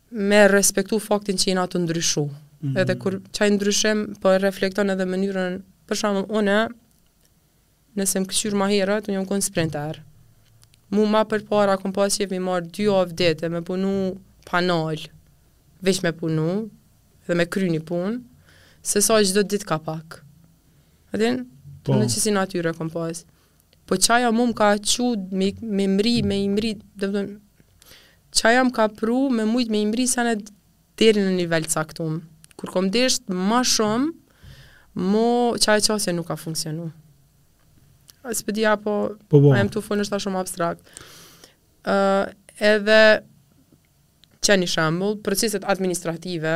me respektu faktin që jena të ndryshëm. Mm. Edhe kur qaj ndryshim, po e reflekton edhe mënyrën, për shembull, une, nëse më kqyr ma herët, unë jam konë sprinter. Mu ma përpara, kom pas qejf m'i marrë dy javë ditë, me punu pa nalë, veç me punu, dhe me kry një punë, se sa çdo ditë ka pak. A din, po. një qesi natyre kom pas. Po qajo mu m'ka çu me i me mri me i mri domethënë qajo m'ka pru me mujt me i mri senet deri në nivel t'caktum kur kom desht ma shum mo qajo qasje nuk ka funksionu a s'po di apo a jam tu fol ndoshta shum abstrakt edhe qe ni shembull proceset administrative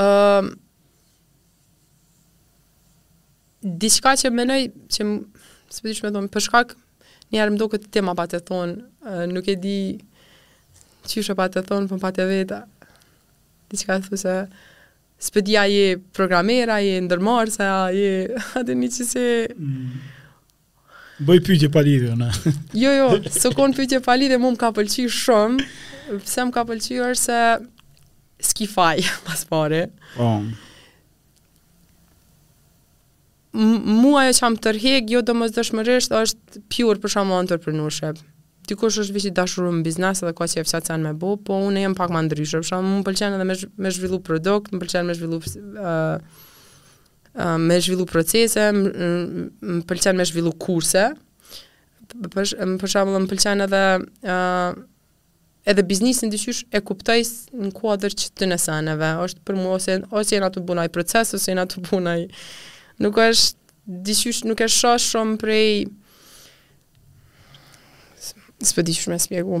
Ëm diçka që mendoj që s'po di qysh me thonë, për shkak një herë më doket ti ma pate thon, nuk e di qysh e pate thon, po m'pate vet. Diçka thu se s'po di a je programere, a je ndërmarrëse, a je a te një qesi. Mm. Bëj pytje pa lidhje unë. jo, jo, s'u kon pytje pa lidhje, mua më ka pëlqy shumë. Pse më ka pëlqy është se s'ki faj pas pare. Po. Um. Mua ajo që më tërheq, jo domosdoshmërisht, është pure për shembull entrepreneurship. Dikush është veç i dashurum në biznes edhe ka qef asajde me bo, po unë jem pak ma ndryshe. Për shembull, më pëlqen edhe me, me zhvillu produkt, më pëlqen me zhvillu uh, Me zhvillu procese, më pëlqen me zhvillu kurse, për shembull më pëlqen edhe edhe biznesin disi qysh e kuptoj në kuadër që t'këtyne seneve, është për mua ose, ose jena tu bo naj proces, ose jena tu bo naj, nuk është, di qysh nuk e shoh shumë prej, s'po di qysh me spjegu,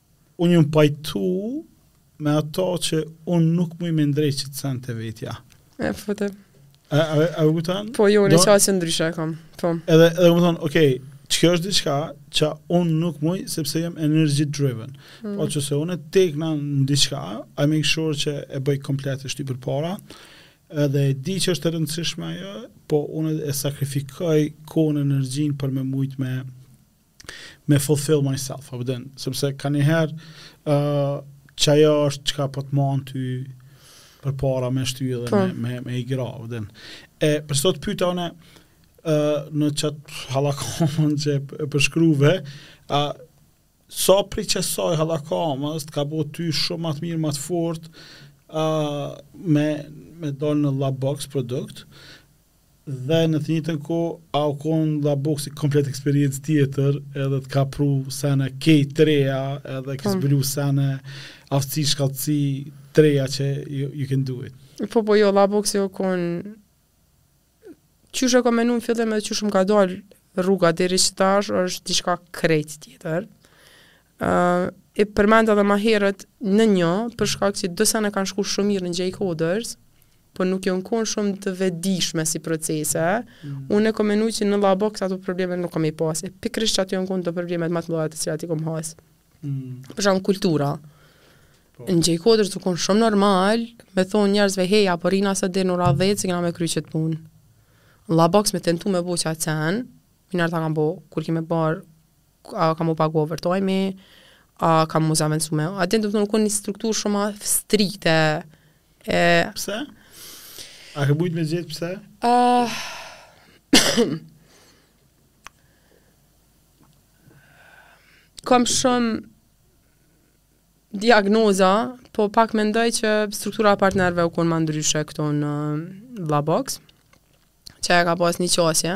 Unë jem pajtu me ato që unë nuk muj me ndreq qat sen te vetja. E, fëtë. A, a, a, a, Po, jo, në qat ndryshe e kam. Po. Edhe, edhe me thonë, okej, okay, që kjo është diçka që unë nuk muj, sepse jem energy driven. Mm. Po, nëse unë e tek në diçka, I make sure që e bëj komplet e shty përpara, edhe e di që është e rëndësishme ajo, po unë e sakrifikoj kohën energjinë për me mujt me me fulfill myself, a po din, sepse kanjëherë uh, qajo është çka po të man ty përpara me shty edhe po. me, me, me i gra, a po din. E, për s'dyti pyta unë, uh, në qat hallakamën që e përshkruve, a, uh, sa prej qasaj hallakamës, të ka bo ty shumë ma të mirë, ma të fortë, uh, me, me dalë në Labbox produkt, Dhe në të njëjtën kohë a u kon Labboxi komplet eksperiencë tjetër, edhe të ka pru sene krejt të reja, edhe ke po. zbulu sene aftësi shkathtësi të reja që you, you can do it. Po po jo, Labboxi u kon qysh e kom menu në fillim edhe qysh më ka dalë rruga deri qetash është diçka krejt tjetër. e përmenda dhe ma herët në një, për shkak se do sene kanë shku shumë mirë në jCoders, po nuk janë konë shumë të vetëdijshme si procese, mm. unë e kom menu që në Labbox ato probleme nuk kam me i pas, e pikërisht qaty janë konë të problemet më të mëdha të cilat i kom has. Mm. Për shembull kultura. Po. Në jCoders u konë shumë normal, me u thonë njerëzve, hej, a po rrina sot edhe në darkët, se kena me kry qet punë. Labbox me tentu me bo qat senë, menjëherë a kam bonus, kur ki me ba a kam m'u pagu overtime, a kam m'u zavendësu me a din, domethënë u kon një strukturë shumë ma strikte. E... Pse? A ke mujt me gjetë pse? Uh... kam shumë diagnoza, po pak mendoj që struktura e partnerëve u konë ma ndryshe këtu në Labbox, që e ka pas një qasje,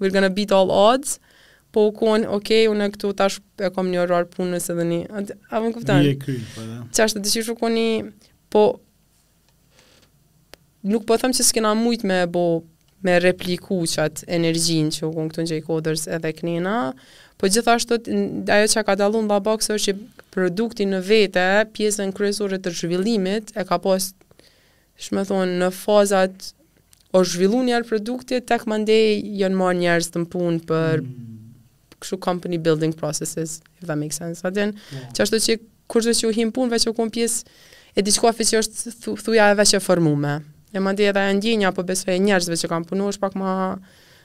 We're gonna beat all odds. Po u kon, ok, unë këtu tash e kam një orar punës edhe një. A më kupton? Je kry, po da. Që është të dëshirë shukon një, po... Nuk po them që s'kena mujt me bo me repliku qat energjinë që u kon këtu në jCoders edhe kënina, po gjithashtu ajo që ka dallu n'Labbox është që produkti në vete, pjesën kryesore të zhvillimit, e ka pas domethonë, në fazat u zhvillu njëherë produkti, tek mandej janë marrë njerëz të n'punë për mm. kështu company building processes, if that makes sense. A e din, yeah. qashtu që kur që që u him punë, veç u kon pjesë, e diçka qka që është thu, thuja e veç e formume. E mandej edhe e ndjenja, po besoj e njerëzve që kan punu, është pak ma...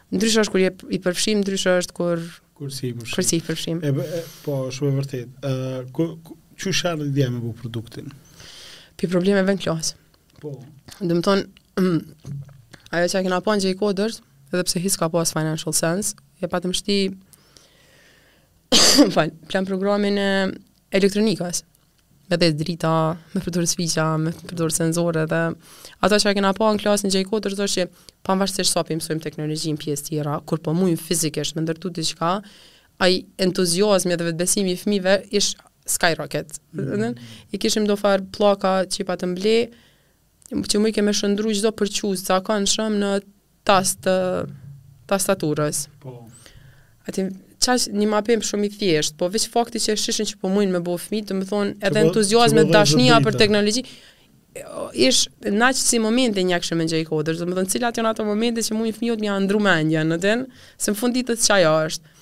Ndryshe është kur je i përfshim, ndryshe është kur Kur s'je i përfshim. Kur s'je i përfshim. E, e, po, shumë e vërtetë. Uh, qysh erdh ideja me bo produktin? Pi problemeve n'klasë. Po. Domethonë, mm, ajo që e kena pa në jCoders, edhe pse hiç s'ka pas financial sense, e patëm shti, fal, planprogramin e elektronikës. me dhez drita, me përdor switcha, me përdor senzorë dhe ata që e kena pa në klasë në jCoders është që pavarësisht sa po i mësojmë teknologjinë pjesë tjera, kur po mujmë fizikisht me ndërtu diçka, ai entuziazmi dhe vetëbesimi i fmive ish skyrocket. Mm -hmm. I kishim do farë pllaka që i patëm ble, që mujke me shndërru çdo përçues zakonshëm në tast të tastaturës. Po. A e din, qaq një mapim shumë i thjeshtë, po veç fakti që e shihshin që po mujnë me bo fmi, domethonë edhe entuziazmi e dashnija për teknologji, ish naq si moment i ngjashëm me jCoders, domethonë cilat janë ato momente që mund fëmijët me jau ndrru mendjen, a e din, se në fund ditës qajo është.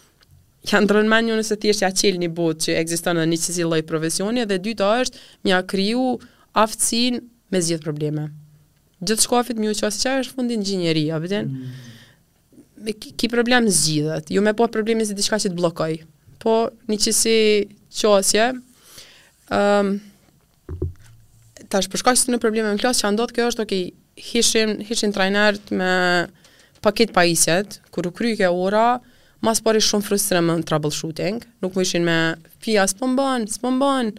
Ja ndrron mendjen nëse thjesht ja çel një botë që ekziston një qësi lloj profesioni dhe dyta është me ja kriju aftësinë me zgjidh probleme. Gjithçkafit me ju qas që është fundi inxhinieria, a e din? Mm. Ki, ki problem zgjidhet, jo me pa problemin si diçka që të bllokon. Po një qësi qasje, um, Tash për shkak se në probleme në klasë çka ndodhke është okay, hishin hishin trajnerët me paketu pajisjet, kur u kryke ora, mas pari shumë frustrim në troubleshooting, nuk mujshin me fmija s'po m'bon, s'po m'bon.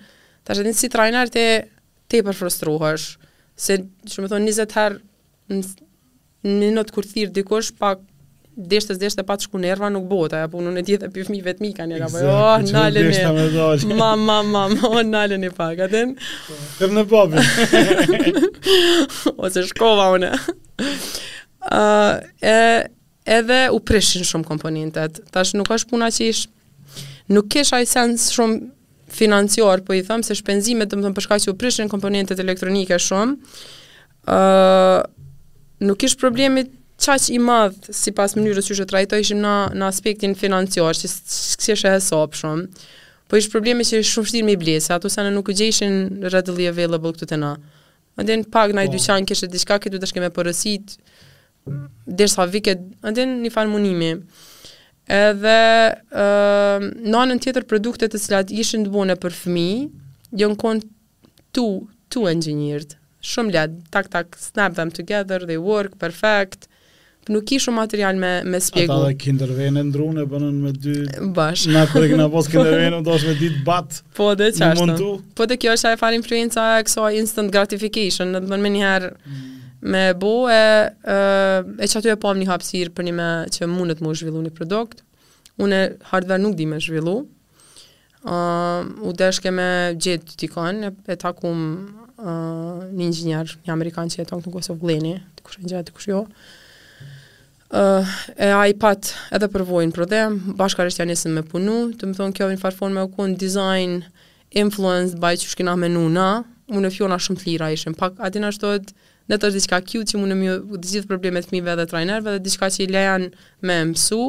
Tash edhe si trajner ti tepër frustrohesh, se domethonë 20 herë Në minutë kur thirr dikush pak deshte s'deshte pat shku nerva nuk bota, apo unë ndjej edhe pi fmive të mi kanjëherë, apo jo, oh, nalne, ma, ma, ma, ma, oh, nalne pak, a e din? Të në babin. Ose shkova unë. Uh, e, edhe u prishin shumë komponentet. Tash nuk është puna që ish, nuk kish ai sens shumë financiar, po i them se shpenzimet, domethënë për shkak që u prishin komponentet elektronike shumë, Ëh, nuk ish problemi qaq i madh sipas mënyrës qysh e trajtojshim në në aspektin financiar, që s'kishe hesap shumë. Po ish problemi që ish shumë vështirë me i ble, se ato sene nuk u gjejshin readily available këtu te na. Edhe në pas naj po. dyqan kishte diçka këtu tash me porosit derisa vike, edhe një farë munimi. Edhe ëh në anën tjetër produktet të cilat ishin të bone për fëmijë, jon kon Too, too engineered. Shumë lehtë, tak tak, snap them together, they work, perfekt. Nuk ki shumë material me, me shpjegu. Ata edhe kinder venë e ndrrunë e bonën me dy... Bash. Na kur kina pas kinder venë, do është me ditë bat. Po dhe qashtu. Po dhe kjo është një farë influenca e kësaj instant gratification, në të mënë menjëherë mm. me bo e, e, e qaty e pam një hapsirë për një me që mundet mu zhvillu një produkt. Unë hardware nuk di me zhvillu, u deshke me gjetë dikon, e, e takum uh, një inxhinier, një amerikan që jeton këtu në Kosovë, Gleni, dikush e njeh, dikush jo. Uh, e ai pat edhe përvojën për dhe, bashkarisht ja nisëm me punu, domethonë kjo një farë forme u kon design influenced by qysh kina menu na, unë e Fiona shumë të lira ishim, pak a din ashtu të Le t'është diçka cute që mundet me ju zgjidh problemet fëmijëve dhe trajnerëve dhe diçka që i lejon me mësu.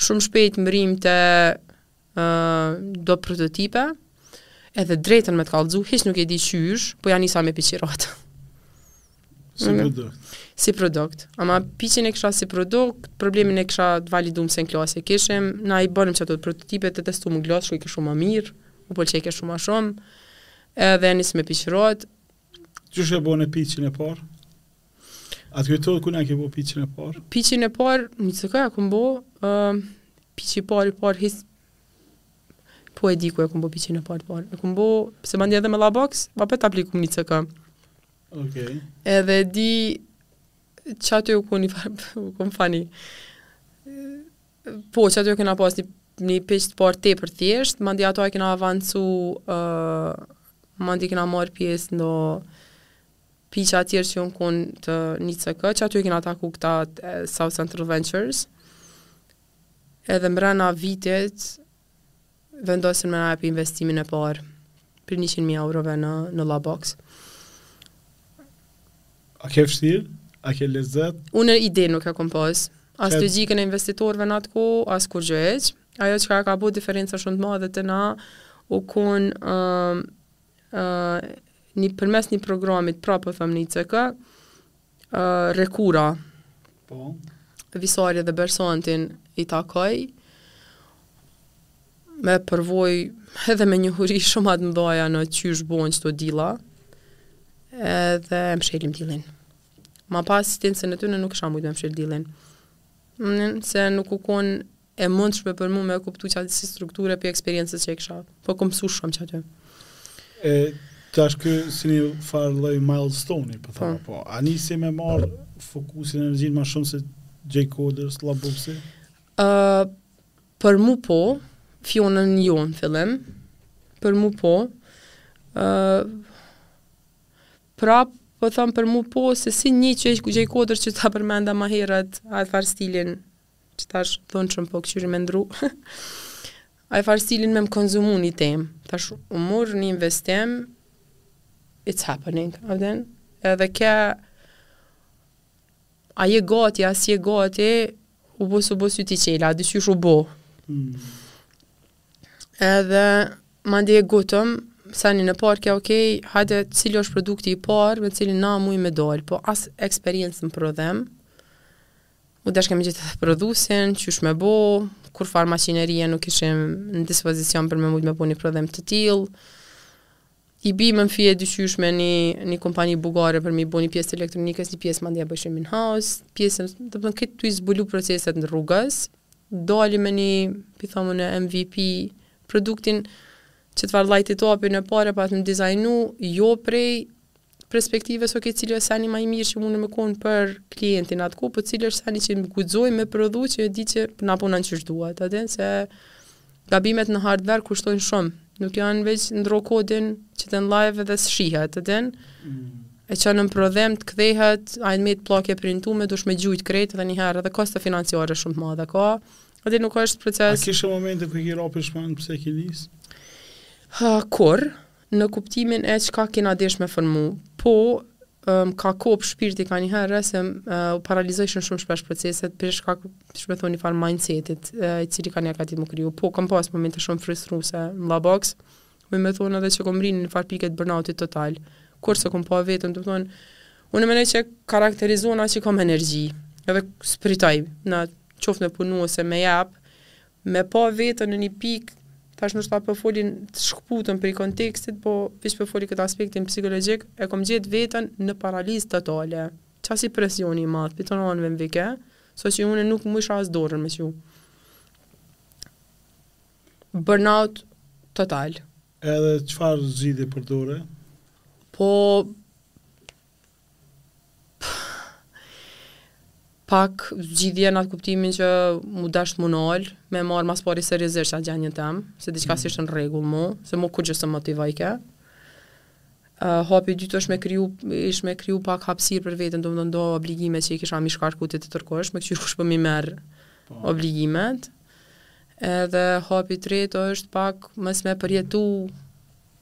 Shumë shpejt mbrrim te uh, do prototipe, edhe drejtën me të kallëzu, hiç nuk e di qysh, po ja nisa me piqirat. Si mm. produkt. Si produkt. Ama piqin e kisha si produkt, problemin e kisha të validum se në klasë e kishim, na i bënim qato prototipe tu testu në klasë, shkojke kështu më mirë, u pëlqejke kështu më shumë, edhe nisa me piqirat, Qysh e bone piqin e parë? A të kujtohet ku na ke bo piqin e parë? Piqin e parë, në ICK e kom bo, uh, piqin e parë, i parë, his, po e di ku e kom bo piqin e parë, parë. E kom bo, se mandej edhe me Labbox, apet aplikum në ICK. Okay. Edhe di, qaty u kon një farë, u kon më fani. Po, qaty kena pas një, një pitch të parë tepër thjesht, mandej ato e kena avancu, uh, mandej kena marrë pjesë në pitch-a tjerë që jonë konë te në ICK, qaty kena taku këta South Central Ventures, edhe mrena vitit, Vendosen me na jep investimin e parë prej njëqind mijë eurove në në Labbox. A ke vështirë? A ke lezet? Unë ide nuk e kom pas. As Qed... logjikën e investitorëve në atë kohë, as kurgjë hiç. Ajo çka ka bo diferenca shumë të madhe te na, u kon uh, uh, një përmes një programit, prapë po thom në ICK, Rrekura. Po. Visari dhe Bersanti i takoj me përvojë edhe me njohuri shumë ma të mëdhaja në qysh bohen qëto dilla, edhe e mshelim dillin. Pa asistencën e tyne nuk kisha mujt me mshel dillin. se nuk u kon e mundshme për mua me kuptu qatë si strukture për eksperiencës që e kisha. Po kom msu shumë qaty. E, tash ke si një farë lloj milestone, po thom, po. po. A nisi me marrë fokusin e energjinë ma shumë se J. Coders, Labbox-i? Uh, për mu po, domethonë jo në fillim, për mu po, uh, prap, po thom për mu po, se si një që J. Coders që ta përmenda ma herët, ai farë stili, Tash dhunshëm po kqyri me ndru. Ai farë stili me më konzumu ni temë. Tash u morr një investim. It's happening, a e din? Edhe ke a je gati, a s'je gati, u bo s'u bo sytë i çela, a dyqysh u bo. Mm. Edhe, mandej e ngutëm, senin e parë ke, okej, okay, hajde cili është produkti i parë, me cilin na mujm me dalë, po as eksperiencë në prodhim, U dashka me gjetë prodhusin, qysh me bo, kurrfarë maqinerie nuk kishim në dispozicion për me mujtë me bo një prodhim të tilë. I bi më në fije dyqysh me një, një kompani bullgare për me bo një pjesë të elektronikës, një pjesë mandej e bëjshim in house, pjesën, domethonë këtë tu i zbulu proceset në rrugës, dolëm me një, po i thom ni MVP, produktin qetfarë light-up-in e parë, patëm e dizajnu, jo prej perspektivës ok cili është seni ma i mirë që mundet me kon për klientin atë kohë, po cili është seni që guxojmë me prodhu që e di që na punon qysh duhet, atë se gabimet në hardware kushtojnë shumë. Nuk jon veç ndro kodin qite live dhe shihet, a e din. Mm. E çon në prodhim të kthehet, a t'metë pllaka e printume, duhesh me gjujt krejt dhe njëherë dhe kosto financiare shumë të madhe ka. Edhe nuk është proces... A kishe momente kur ke ra pishman pse ke nisë? Ha, kur? Në kuptimin e çka kena desh me formu. Po, më ka kap shpirti kanjëherë se u paralizojshim shumë shpesh proceset për shkak, qysh me thonë, një farë mindset-it, i cili ka nejt tu m'u kriju. Po, kam pas momente shumë frustruese në Labbox, domethonë edhe që kom mrri në një farë pike të burnout-it total, kur s'e kom pa vetën, do të thonë, unë mendoj që karakterizona që kom energji, edhe s'pritoj, në qoftë me punu ose me jep, Me pa veten në një pikë, tash ndoshta po folim të shkëputun prej kontekstit, po veç po foli këtë aspektin psikologjik, e kom gjetë veten në paralizë totale. Qa si presioni i madh prej tonanëve m'vike, sa që une nuk mujsha as dorën me çu. Burnout total. Edhe çfarë zgjidhje përdore? Po Pak zgjidhje n'atë kuptimin që mu dasht mu nal, me marrë ma s'pari seriozisht atë gjendjen tem, se diçka s'ishte n'rregull me mu, se mu kurgjo s'më motivojke. Hapi i dytë është me kriju, ish me kriju pak hapësirë për veten, domethënë do obligime që i kisha m'i shkarku te tjetërkush, me kqyr kush po m'i merr obligimet. Edhe hapi i tretë është pak mos me e përjetu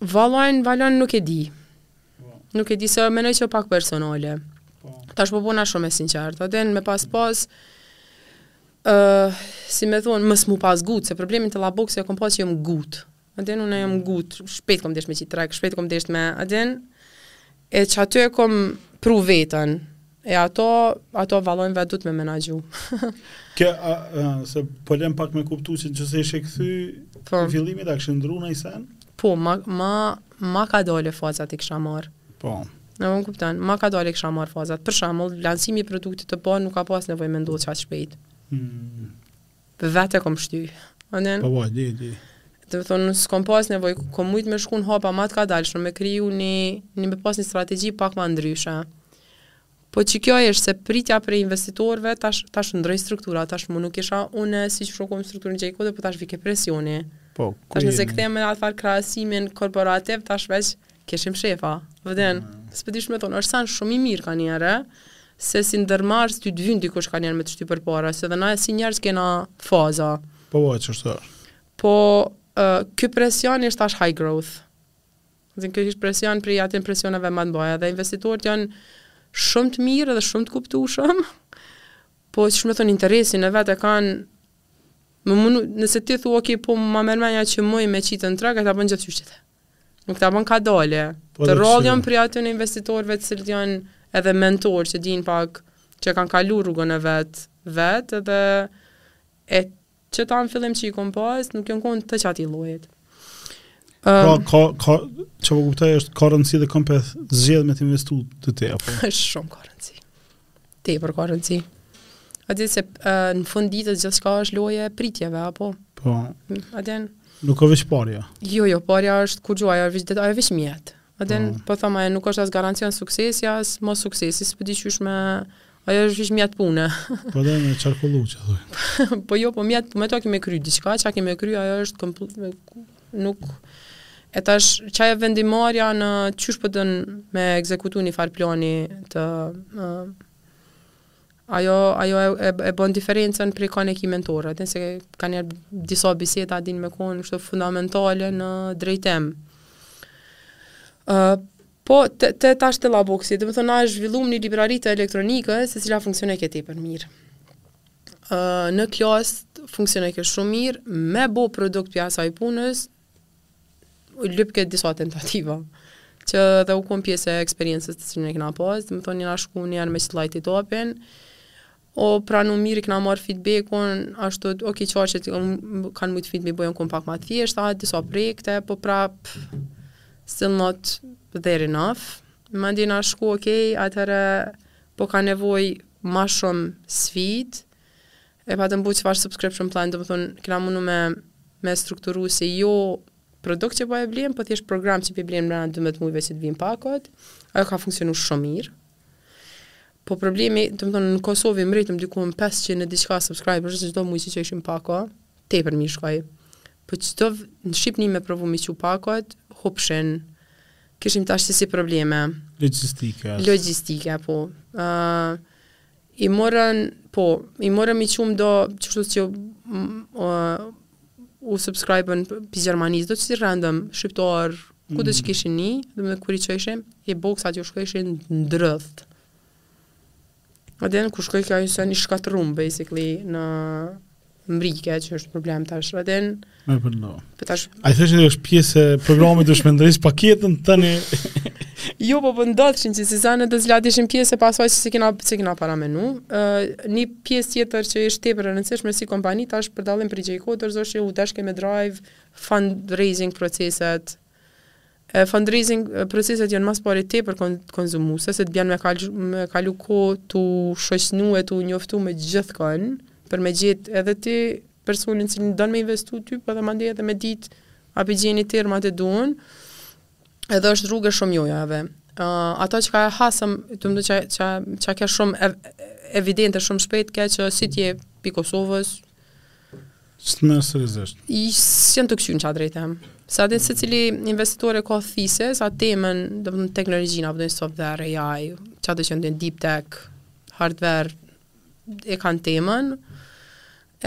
Valon, valon nuk e di. Nuk e di se mendoj që pak personale. Po. Tash po bëna shumë e sinqertë. A din, me pas pas ë uh, si me thonë, mos m'u pas ngut, se problemin te Labbox e kom pas që jom ngut. A din, unë jom mm. ngut, shpejt kom desht me qit n'treg, shpejt kom desht me, a din, e qaty e kom pru veten. E ato, ato valët vetë duhet me menaxhu. Kë, a, a, se po len pak me kuptu që në qoftë se ishe kthy, po. n'fillim, a kishe ndrru naj sen? Po, ma, ma, ma kadale fazat i kisha marrë. Po. A më kupton, ma kadale i kisha marrë fazat. Për shembull, lansimi i produktit të parë nuk ka pas nevoj me ndohë qaq shpejt. Hmm. Vetë e kom shty. A din. Po, po, di, di. Domethonë, s'kom pas nevoj, kom mujtë me shku në hapa ma t'kadalshëm me kriju një, një me pas një strategji pak ma ndryshe. Po që kjo ish se pritja prej investitorëve, tash, tash ndrroi struktura, tash mo nuk isha une siç isha kon n'strukturën J-Coders, po tash vike presioni. Po, ku Tash nëse kthehemi te atë farë krahasimin korporativ, tash veç Kishim shefa, a din, s'po di qysh me thonë, është sen shumë i mirë kanjëherë, se si ndërmarrës ty të vyn dikush kanjëherë me të shty përpara, se edhe na si njerëz kena faza. Po, po, që është Po, uh, kjo presion ish, asht high growth. A din, kjo ish presion prej atyne presioneve më të mdhaja, dhe investitorët janë shumë të mirë dhe shumë të kuptueshëm, po, qysh me thonë interesin e vet e kanë, me u mundu, nëse ti thua, ok, po, ma merr menja që muj me qit në treg, e ta bojnë gjithë qishtu. Nuk ta bojnë kadale. Po, të rrallë janë prej atyre investitorëve të cilët janë edhe mentorë që dinë pak që kanë kalu rrugën e vet vet edhe e qeta në fillim që i kom pas nuk janë konë të qati llojit um, pra ka, ka qysh po kuptoj është ka rëndësi edhe kon po e zgjedh me të investu te ti apo? shumë ka rëndësi Tepër ka rëndësi. A di se në fund t'ditës gjithçka është lojë e pritjeve, apo? Po. A di Nuk o veç parja. Jo, jo, parja është kurgjo, ajo është ajo veç mjet. A di po. po thom, ajo nuk është as garancion suksesi, as mossuksesi, s'po di qysh me... Ajo është veç mjet pune. po don me qarkullu që dhe. po jo, po mjet, po me to kemi kry, diçka që kemi kry, ajo është kompl... nuk e tash qaj vendimmarrja në qysh po don me ekzekutu një far plani të uh, ajo ajo e, e, e bën diferencën prej kon e ki mentor, a? Se kanë herë disa biseda din me kon kështu fundamentale në drejtim. ë uh, Po, të, të tash te Labboxi, domethënë, na e zhvillum një librari të elektronikës, e cila funksionojke tepër mirë. në klasë funksionojke shumë mirë, me bo produkt prej asaj punës, u lypke disa tentativa. Që edhe u kon pjesë e eksperiencës të cilën e kena pas, domethonë jena shku njerë me qëtë lajtë i topin, u pranu mirë i kena marë feedbackun, ashtu, okej qartë që të kanë mujtë fmitë me bo, janë kon pak ma thjeshtë, a disa projekte, po prapë, still not there enough, mandej jena shku, okej, okay, atëherë, Po ka nevojë ma shumë sfidë, e patëm bo njëfarë subscription plan, domethënë kena mundu me me e strukturu se jo produkt që po e blen, po thjesht program që po e blen mrena dymbëdhjetë mujve që t'vijnë pakot, ajo ka funksionu shumë mirë. Po problemi, domethënë në Kosovë i mritëm diku në 500 e diçka subscribers çdo muj që qojshim pako, tepër mirë shkoi. Po qe do në Shqipni me provu me çu pakot, hupshin, Kishim tash si si probleme. Logjistike. Logjistike, po. Uh, I morëm, po, i morëm me i çu do, qështu që uh, u subscribe-ën prej Gjermanisë, do qësi random, shqiptarë, kudo mm që ishin një, domethënë kur i çojshim, e boksat ju shkojshin n'dreq. A din kur shkoj kjo ishte një shkatrum, basically, mbrrike, që është problem tash. Atje në... Me përndo. Po tash... A i thojshe që është pjesë e programit ta shmendërish paketën të një... jo, po po ndodhshin qësi sene, të cilat s'ishin pjesë e asaj që si kina, si kina paramenu. Uh, një pjesë tjetër që është tepër e rëndësishme si kompani, tash për dalim prej Gjejko, dërsa u dashke me drive fundraising proceset, Fundraising proceset janë mas pari tepër kon konzumuse, se të bjan me kal me kalu kohë tu shoqnu e tu njoftu me gjithkën, për me gjet edhe ti personin cilin don me investu ty, po edhe mandej edhe me dit a pi gjeni termat e duhur, edhe është rrugë e shumë jojave. Ata qka e hasëm, domethënë qa qa qa ke shumë ev evidente shumë shpejt ke që si ti je prej Kosovës, S'të marrin seriozisht. S'jen tu këqyrë n'qat drejtim. Se secili investitor e ka thesis, a temën, domethënë teknologjinë, a po don software, AI, çado qe din deep tech, hardware, e kanë temën,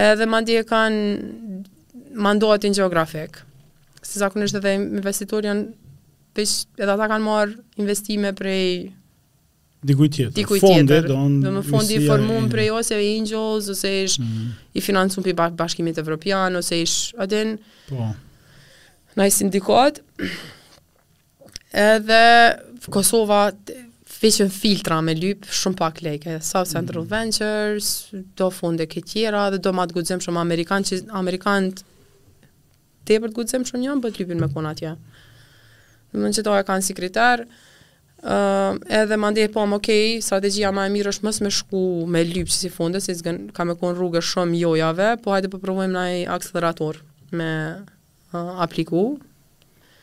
edhe mandej e kanë mandatin geografik. Se zakonisht edhe investitorët janë, pesh, edhe ata kanë marrë investime prej Diku tjetër. Diku tjetër. Fonde, don, do më fondi i formum prej ose Angels ose ish mm -hmm. i financum pi bashkimit evropian ose ish a din. Po. Në sindikat. Edhe Kosova veç në filtra me lyp shumë pak leke. South Central mm -hmm. Ventures, do fonde të tjera dhe do ma të guximshëm amerikanë, që amerikanët Tepër të guximshëm janë po t'lypin me kon atje. Në mëndë që ta e kanë si kriter, uh, edhe mandej po thom okej, okay, strategia ma e mirë është mos me shku me lypë qësi fonde, se zgën, ka me kon rrugë e shumë jojave, po hajde po provojmë n'naj akselerator me uh, apliku.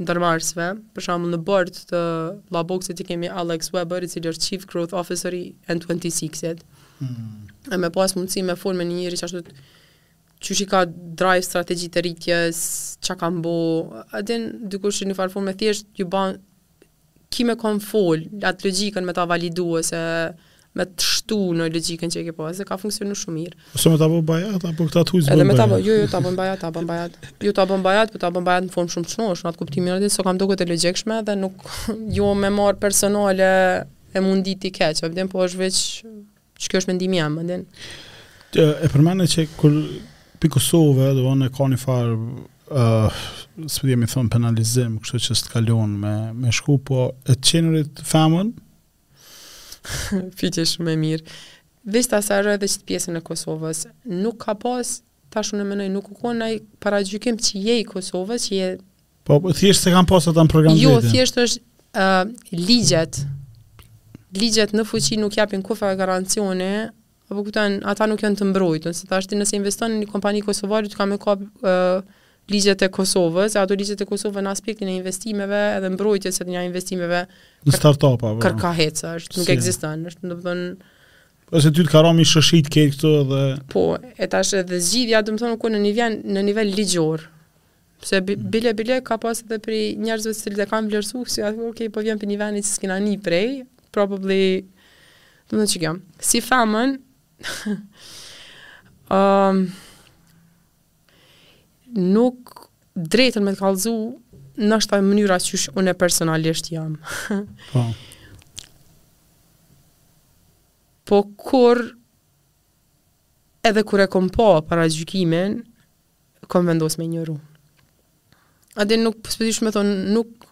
ndërmarrësve. Për shembull, në bord të Labbox-it e kemi Alex Weber, i cili është Chief Growth Officer i N26-it. Mm. E me pas mundësi me folë me një njeri që ashtu qysh i ka drive strategjitë e rritjes, çka ka bo, a din, dikush që njëfarë forme thjesht, ju ban ki me kan fol, atë logjikën me ta validu ose me të shtu në logjikën që e ke po, se ka funksionu shumë mirë. Ose me ta bën bajat, apo këta të hujtë bën bajat? Edhe me ta bën, jo, jo, ta bën bajat, ta bën bajat. Jo, ta bën bajat, po ta bën bajat në formë shumë t'shnoshë, në atë kuptimin atë, se ka m'u dokë e logjikshme dhe nuk, jo me marrë personale e m'u ndi ti keq, a din, po është veç Që kjo është mendimi jem, a din. E përmende që kur pi Kosove, domethonë ka njëfarë, uh, s'po di me thonë penalizim, kështu që s'të kalon me, me shku, po të qenurit femën? Pytje shumë e mirë. Veç ta sqaroj edhe qëtë pjesën e Kosovës, nuk ka pas, tash unë menoj, nuk u konë naj paragjykim që je i Kosovës, që je Po, po thjesht s'e kanë pas ata në program jo, vetë. Jo, thjesht është ë uh, ligjet. Ligjet në fuqi nuk japin kurrfarë garancione, apo kupton, ata nuk janë të mbrojtur, se tash ti nëse investon në një kompani kosovare, t'kan me kap uh, ligjet e Kosovës, ato ligjet e Kosovës në aspektin e investimeve edhe mbrojtjes së një investimeve në startupa po. Kërka heca, është nuk ekziston, është domethënë Po si ty të ka ra me i shoshit këto dhe... Po, e tash edhe zgjidhja, domethonë, ku në nivel, në nivel ligjor, Pse bile bile ka pas edhe prej njerëzve të cilët e kanë vlerësuar kësi atë ok, po vjen për një vend që s'kena ni prej, probably do të thonë çka. Si femën um, nuk drejtën me të kallzu ndoshta mënyra qysh une personalisht jam. po. Po kur edhe kur e kom pa paragjykimin, Kom vendos me injoru. A din, nuk po s'po di qysh me thon, nuk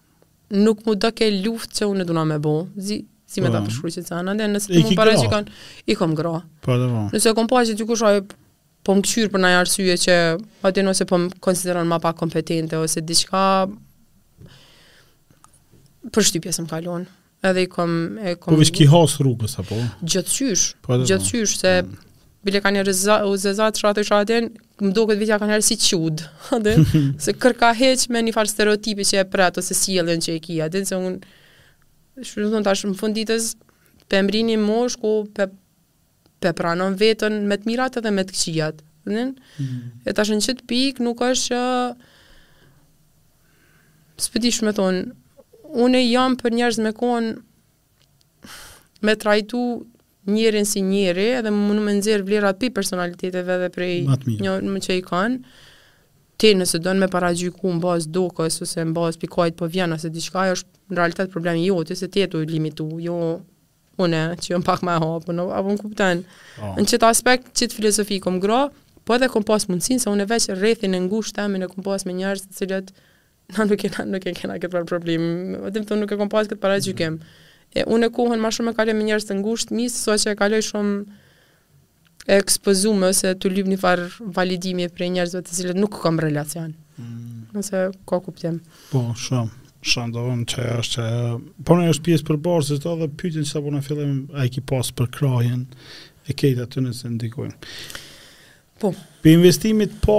nuk m'u doke luftë që unë duna me bo. Zi, si me ta po. përshkru që cana, dhe nëse ti mu paragjykon, i kom gra. Po, dhe po. Nëse kom pa që dikush ai, po më këqyrë për naj arsye që, a din, ose po më konsideron ma pak kompetente, ose diçka, përshtypje s'më ka lonë. Edhe i kom e kom. Po vesh ki has rrugës apo? Gjithqysh. Po edhe. Gjithqysh se mm. bile ka herë zeza u zeza çati çatin, më duket vetja ka herë si çud. Edhe se kërka hiç me një far stereotipi që e prat ose sjelljen që e ki atë se un spo di tash në fund ditës pe mrrin ni moshë ku pe pe pranon veten me të mirat edhe me të këqijat. Ndin? Mm. E tash në qet pikë nuk është që s'po di çka me thon, unë jam për njerëz me kon me trajtu njerin si njeri edhe me u mundu me nxjerr vlerat prej personaliteteve dhe prej anëve që i kanë ti nëse don me paragjyku në bazë dukës ose në bazë prej kahit po vjen ose diçka është në realitet problemi joti se ti je tu u limitu jo Unë, që jom pak ma e hapun, a po më kupton. Oh. Në qëtë aspekt, qëtë filozofi kom pra, po edhe kom pas mundësin, se unë e veç rrethin e ngusht temin e kom pas me njerëz të cilët, na nuk e, na nuk e kena këtë problem, domethon nuk e kom pas këtë paragjykim. E unë e kohën ma shumë e kaloj me njerëz të ngusht, më sa që e kaloj shumë, e ekspozume ose të lyp një farë validimi prej njerëzve të cilët nuk kam relacion. Mm. Nëse ka kuptim. Po, shumë. Shumë e rëndësishme që është që... Po normal është pjesë përbërëse, për ata edhe pyta qysh në fillim, a e ki pas përkrahjen e krejt atyne se ndikojnë. Po. Për investimit po,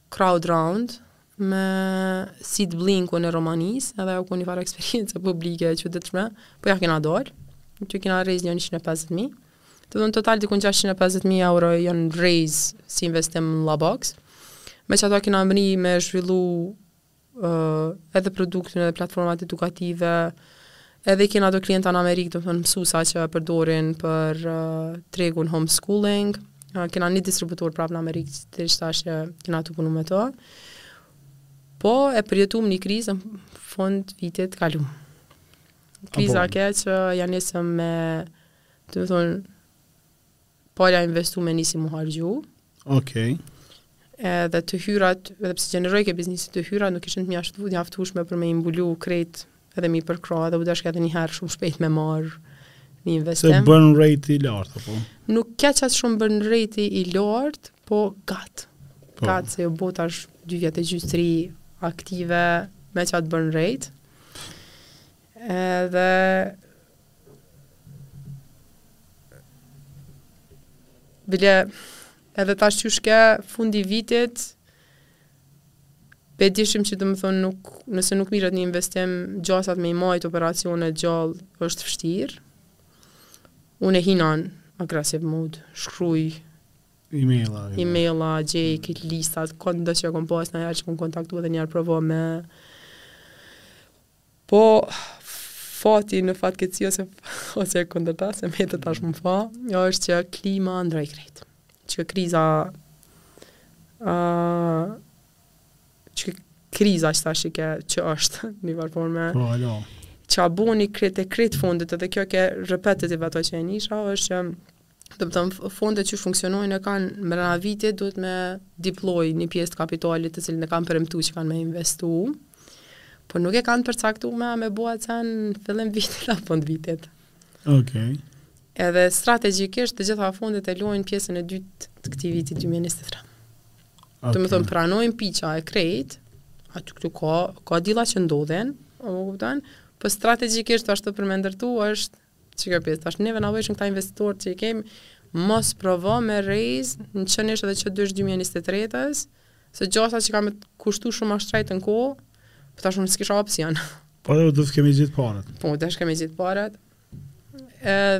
Crowd round, me SeedBlink-un e Rumanisë, edhe ajo ke një farë eksperience publike e çuditshme, po ja kena dalë, që kena raise një 150.000. Domethon total dikun 650.000 euro janë raise si investim në Labbox. Me qato kena mrri me zhvillu edhe produktin edhe platformat edukative, edhe i kena do klienta në Amerikë, domethënë mësusa që e përdorin për uh, tregun homeschooling, uh, kena një distributor prapë në Amerikë, që rishtas kena tu punu me të, po e përjetum një krizë në fund të vitit kalum. Kriza ke që ja nisëm me, domethonë, Paret e investume nisën mu harxhu. Okej. Okay. Edhe të hyrat, edhe pse gjenerojke biznesi të hyrat, nuk ishin të mjaftu, të mjaftushme për me i mbulu krejt edhe mi përkrah edhe u dashke edhe njëherë shumë shpejt me marë një investim. Se burn rate i lartë, apo? Nuk ke qaq shumë burn rate i lartë, po gatë. Po. Gatë, se jo po ta është dy vjetë e gjysë, tri aktive me qatë burn rate. Edhe Bile, edhe tash qysh ke fundi i vitit, pe dishim që domethonë nuk, nëse nuk mirret një investim, gjasat me i majtë operacionet gjallë, është vështirë. Unë e hina n'agresiv mode, shkruj, e-maila, e-maila, gjej, mm. këtë listat, këdo që e kom pas najherë që kom kontaktu edhe njiherë provo me Po fati në fatkeqësi ose ose e kundërta se me të tash më fa, jo është që klima ndrroi krejt. Që kriza ë uh, që kriza që tash që, që është në një farë forme. Po, alo. Çka u bo n'krejt e krejt fundit edhe kjo ke repetitive ato që e nisha është që domethonë fondet që funksionojnë e kanë mrena vitit duhet me deploy një pjesë të kapitalit të cilin e kanë premtuar që kanë me investu. Po nuk e kanë përcaktuar a me bo atë n'fillim vitit apo fund vitit. Okej. Okay. Edhe strategjikisht të gjitha fondet e lojnë pjesën e dytë të këtij viti 2023. Okay. Domethonë pranojnë pitch-a e krejt, aty këtu ka ka deal-a që ndodhen, a po kupton? Po strategjikisht ashtu për me ndërtu është Qekjo pjesë tash neve na thojshin këta investitorë që i kemi mos provo me raise në Q-njish dhe Q-dysh 2023-ës se gjasa që ka me kushtu shumë shtrejtë në kohë por po tash më s'kisha opsion Po dhe do të kemi gjithë paret Po dhe s'kemi gjithë paret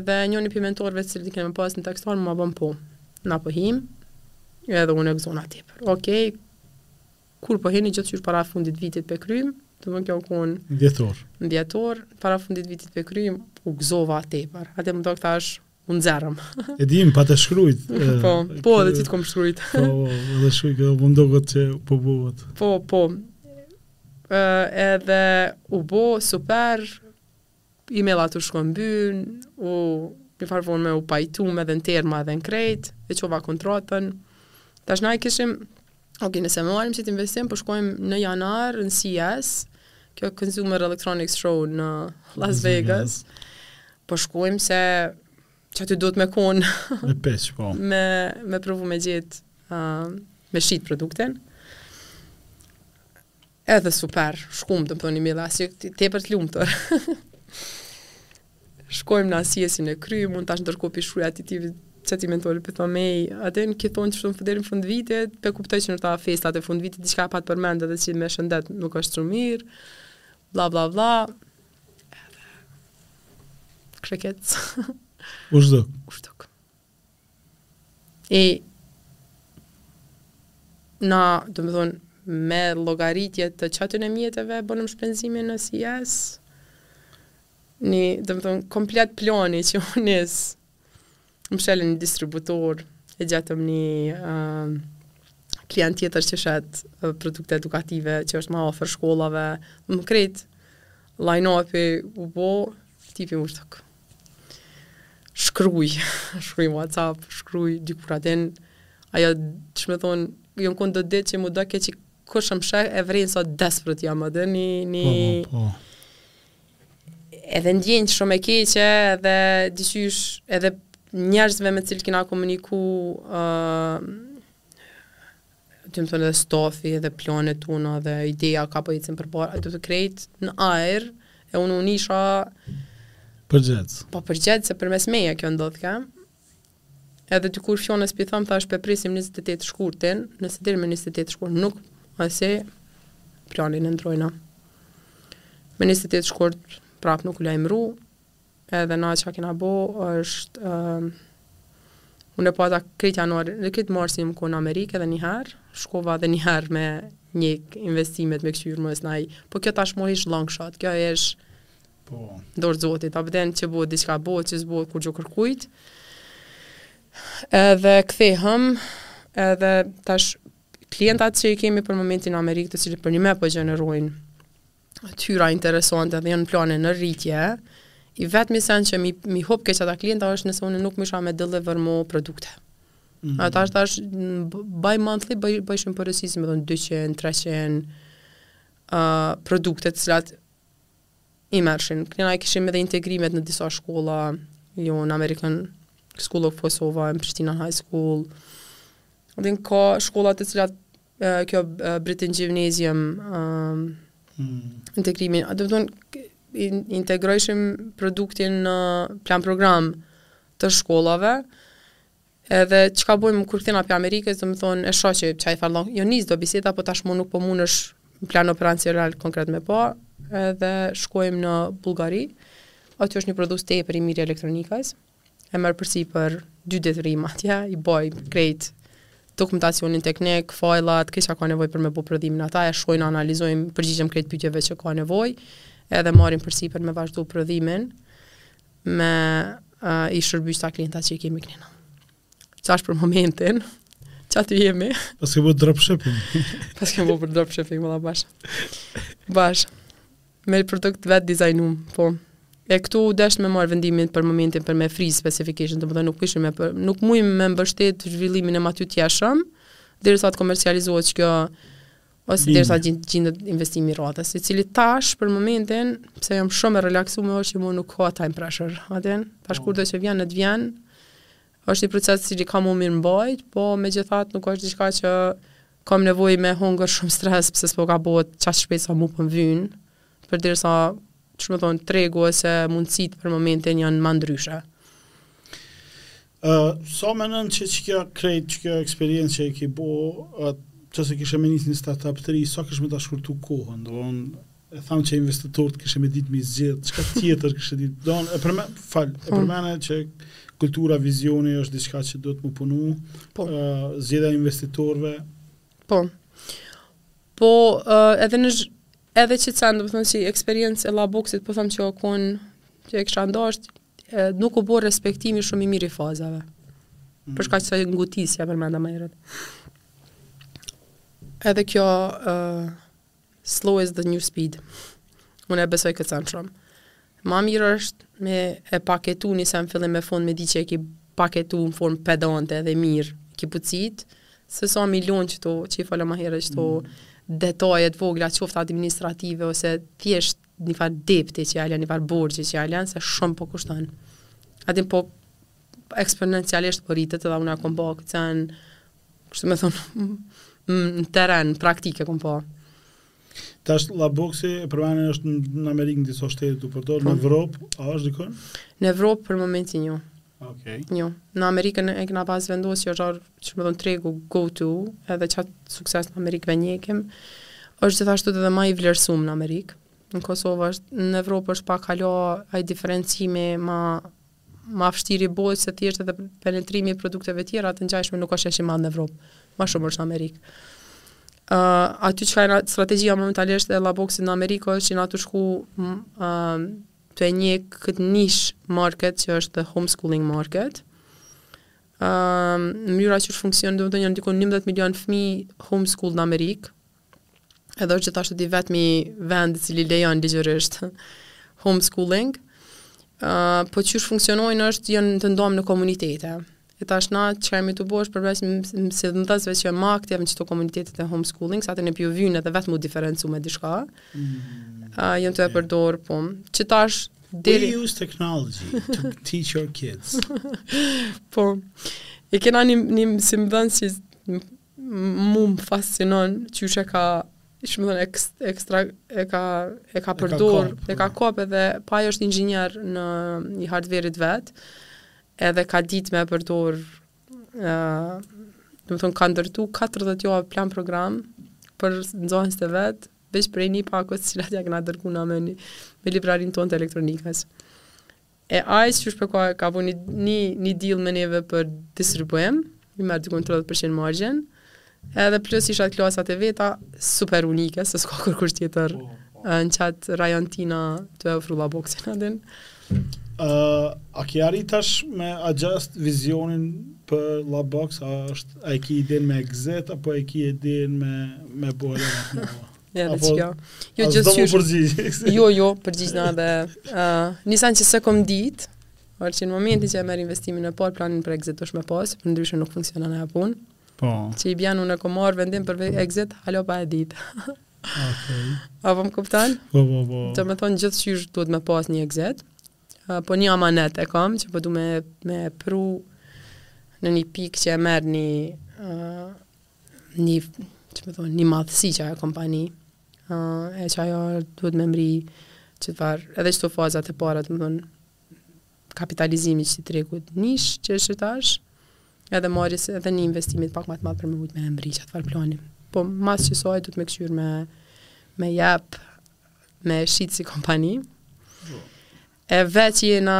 Dhe njoni pi mentorëve cilët i kemi pas në Techstars ma bon po Na po him Edhe unë u gëzova tepër Okej okay. Kur po hini gjatë qysh para fundit vitit pe kryjmë, domethonë kjo ka kon në dhjetor. Në dhjetor, para fundit vitit pe kryjmë, u gëzova tepër. Atë më doket tash u nxerrëm. e di m'pate shkrujt. po, po edhe ti të kom shkrujt. po, edhe shkruaj që më doket që po bëhet. Po, po. Ë edhe u bë super. Email-at u shkëmbyn, n'një farë forme u pajtum edhe në terma edhe në krejt, e çova kontratën. Tash na e kishim, ok, nëse e marrim qët investim, po shkojmë në janar, në CES, kjo Consumer Electronics Show në Las Vegas, po shkojmë se qaty duhet me konë me, pitch, po. me, me provu me gjetë, uh, me shitë produktin. Edhe super, shkum domethonë mila, si ti tepër të lumtur. Shkojmë në CES-in e kryjmë, tash ndërkohë pi shkruj qëtij qëtij mentori po thom ej, atë në këtë thonë që shumë fëderim fund vitit, pe kuptoj që n'kto festat e fund vitit, diçka pat përmend edhe që me shëndet nuk është shumë mirë, bla bla bla. Edhe... Crickets. U zhduk. U zhduk. E na, domethonë, me llogaritje të qatyne mjeteve bënëm shpenzimin në CES, një, domethonë, komplet plani që u nis, mshelëm një distributor, e gjetëm një uh, klient tjetër që shet produkte edukative që është ma afër shkollave, më krejt line-upi u bo tipi u zhduk. Shkruj, shkruj në WhatsApp, shkruj dikun, a din. Ajo, domethonë, jon kon do ditë që mu do keq kur e sheh, e vren sa desperate jam, a din, po, po, po. edhe ndjenjë shumë e keqe edhe diqysh edhe njerëzve me cilët kena komuniku uh, Do të thonë edhe stafi edhe planet tona dhe ideja ka po ecim përpara, do të thotë krejt në ajër e unë unë isha përgjegjës. Po përgjegjës se përmes meje kjo ndodhka. Edhe dikur Fjonës p'i thom thash pe presim 28 shkurtin, nëse deri me 28 shkurt nuk o, se planin e ndrrojna. Me 28 shkurt prap nuk u lajmëru, Edhe na çka kena bo është unë e pata krejt janarin edhe krejt marsin jam kon në Amerikë edhe niher shkova edhe niher me njek investime me kqyr mos naj po kjo tash mo ish long shot kjo ish n'dorë Zotit a din që bo diçka bo që s'bo kurgjo kërkujt edhe kthehem edhe tash klientat që i kemi për momentin në Amerikë të cilët përnime po gjenerojnë t'hyra interesante dhe janë në plane në rritje, i vetëmi sen që m'i, m'i hup kejt ata klienta është nëse unë nuk mujsha me deliver mo produkte. Mm -hmm. Ata veç tash by monthly boj, bojshin porosi, si me thënë 200, 300 uh, produkte të cilat i merrshin. Knena i kishim edhe integrimet në disa shkolla, jo në American School of Kosova, në Prishtina High School, Dhe n'qato shkollat të cilat kjo Britain Gymnasium um, integrimin, domethonë in, integrojshim produktin në planprogram të shkollave. Edhe çka bëjmë kur kthehna pi Amerikës, domethonë e shoh që qaj fail-on. Jo nis do biseda, po tash mo nuk po mundesh ni plan operacional konkret me pa, edhe shkojmë në Bullgari. Aty është një prodhues tepër i mirë i elektronikës. e merr përsipër dy ditë rrim atje, i bëj krejt dokumentacionin teknik, fajlat, krejt çka ka nevojë për me bo prodhimin ata, e shohin, analizojmë, përgjigjem krejt pyetjeve që ka nevojë, edhe marrim përsipër me vazhdu prodhimin, me uh, i shërby qëta klienta që i kemi knena. Qajo është për momentin, qaty jemi. Pasna bo dropshipping. Pasna bo po dropshipping, me ta bashkë. Bashkë. Me një produkt vetë dizajnum, po. E këtu u deshtë me marrë vendimin për momentin për me freeze specifikisht, domethënë nuk mujshim me për... Nuk mujmë me mbështet zhvillimin e matutjeshëm, derisa të komercializohet qekjo, ose derisa gjindet investimi i radhës, i cili tash për momentin, pse jam shumë e relaksume është që mo nuk ka time pressure, a din, tash po. kurdo që vjen, le të vjen, Është një proces të cilin kam me mirëmbajt, po megjithatë nuk është diçka që kam nevojë me hongër shumë stres pse s'po ka bohet qaq shpejt sa mu po m'vyn, përderisa me thon tregu ose mundësitë për momentin janë ma ndryshe. Ë, uh, sa so mendon që qikjo krejt qikjo eksperiencë që e ki bo, uh, që nëse kishe me nis një startup të ri, sa so kish me ta shkurtu kohën, do e thamë që investitorët kishe me ditë mi zgjedhë, çka tjetër kishe ditë, do në, e përme, fal, e hmm. përmende që kultura, vizioni është diçka që duhet me u punu, po. uh, zgjedhja investitorve. Po, po uh, edhe në zhë, edhe qit send, për me thënë si eksperiencë e Labboxit, përthëmë po që o konë, që e kësha ndashtë, nuk u bo respektimi shumë i mirë i fazave. Mm. Për shkak të qisaj ngutisja përmenda ma Edhe kjo, uh, Slow is the new speed. Unë e besoj këtë send shumë. Ma mirë është me e paketu një send fillim e fund me di që e ki paketu në formë pedante dhe mirë ki pucit, se sa me i lon qito, që i fole ma herët, qito mm. detaje t'vogla, qoftë administrative, ose thjesht një farë debti që e len, një farë borxhi që e len, se shumë po kushtan. Ai po eksponencialisht po rritet edhe unë e kom bo këtë sen Kështu me thonë, në terren, praktike, kom bo. Tash Labboxi, e përmende është në Amerikë në disa shtete t'u përdor, në po. Evropë, a është dikun? Në Evropë, për momentin jo. Ok. Jo. Në Amerikën e kena pas vendosë, që është arë, që me thonë, tregu go to, edhe qat sukses në Amerikë vë njekim, është gjithashtu edhe ma i vlerësum në Amerikë. Në Kosovë është, në Evropë është pak hala, ai diferencimi ma, Ma vështirë bohet se thjesht edhe penetrimi i produkteve tjera të ngjajshme nuk është aq i madh në Evropë, ma shumë është në Amerikë. Ë, aty çka kena strategjia momentalisht e Labboxit në Amerikë është që na tu shku ë tu e ndjek këtë niche market që është the homeschooling market. Ë, mënyra qysh funksion, domethënë janë diku 11 milion fëmijë homeschool në Amerikë, edhe është gjithashtu i vetmi vend i cili lejon ligjërisht homeschooling. Ë uh, po qysh funksionojnë është janë të ndamë në komunitete. E tash na çka jemi tu bo është përveç se të ndasve që jem ma aktiv në qito komunitetet e homeschooling, se edhe neve po na vyn edhe vetë mu diferencu me diçka. Ë mm, uh, janë tu e përdor po. Që tash deri We use technology to teach your kids. po. E kena një një si me thënë si Mu më fascinon qysh e ka si me thënë ekstra e ka e ka përdor, e ka kop edhe po ajo është inxhiniere e hardverit vet. Edhe ka ditë me përdor ë domethënë ka ndërtu 40 javë planprogram për nxënës të vet, veç prej një pakos që ia kena dërgu na me një me librarinë tonë të elektronikës. E ai siç po ka ka vënë një një deal me neve për distribuim, i merr dikun 30% margjen. Edhe plus i shet klasat e veta super unike, se s'ka kurkush tjetër po, po. në qat rajon tina tu e ofru Labboxin a din. Uh, a ki arrit tash me adjust vizionin për Labbox, a, është, a e ki idenë me exit, apo e ki idenë me, me bo Ja, edhe qikjo. Jo, gjithqysh përgjigj. Jo, jo, përgjigj në dhe. Uh, Ni sen që s'e kom dit, por që në momentin që e merr investimin e parë, planin për exit është me pas, përndryshe nuk funksionon ajo punë. Po. Që i bjen unë e kom marrë vendim për exit, hala pa e dit. okay. A po më kupton? Po, po, po. Domethonë gjithqysh duhet me pas një exit. Uh, po një amanet e kam, që po du me, me pru në një pikë që e merr një uh, një, domethonë, një madhësi që ajo kompani, uh, e qajo duhet me mrri qetfarë, edhe qeto fazat e para, domethonë, kapitalizimi i qëtij tregut nish që është tash, edhe marrjes edhe një investimit pak më të madh për me mujt me mbrri qetfarë plani. Po mas qësaj duhet me këqyr me, me jep, me shit si kompani. Po. E veç jena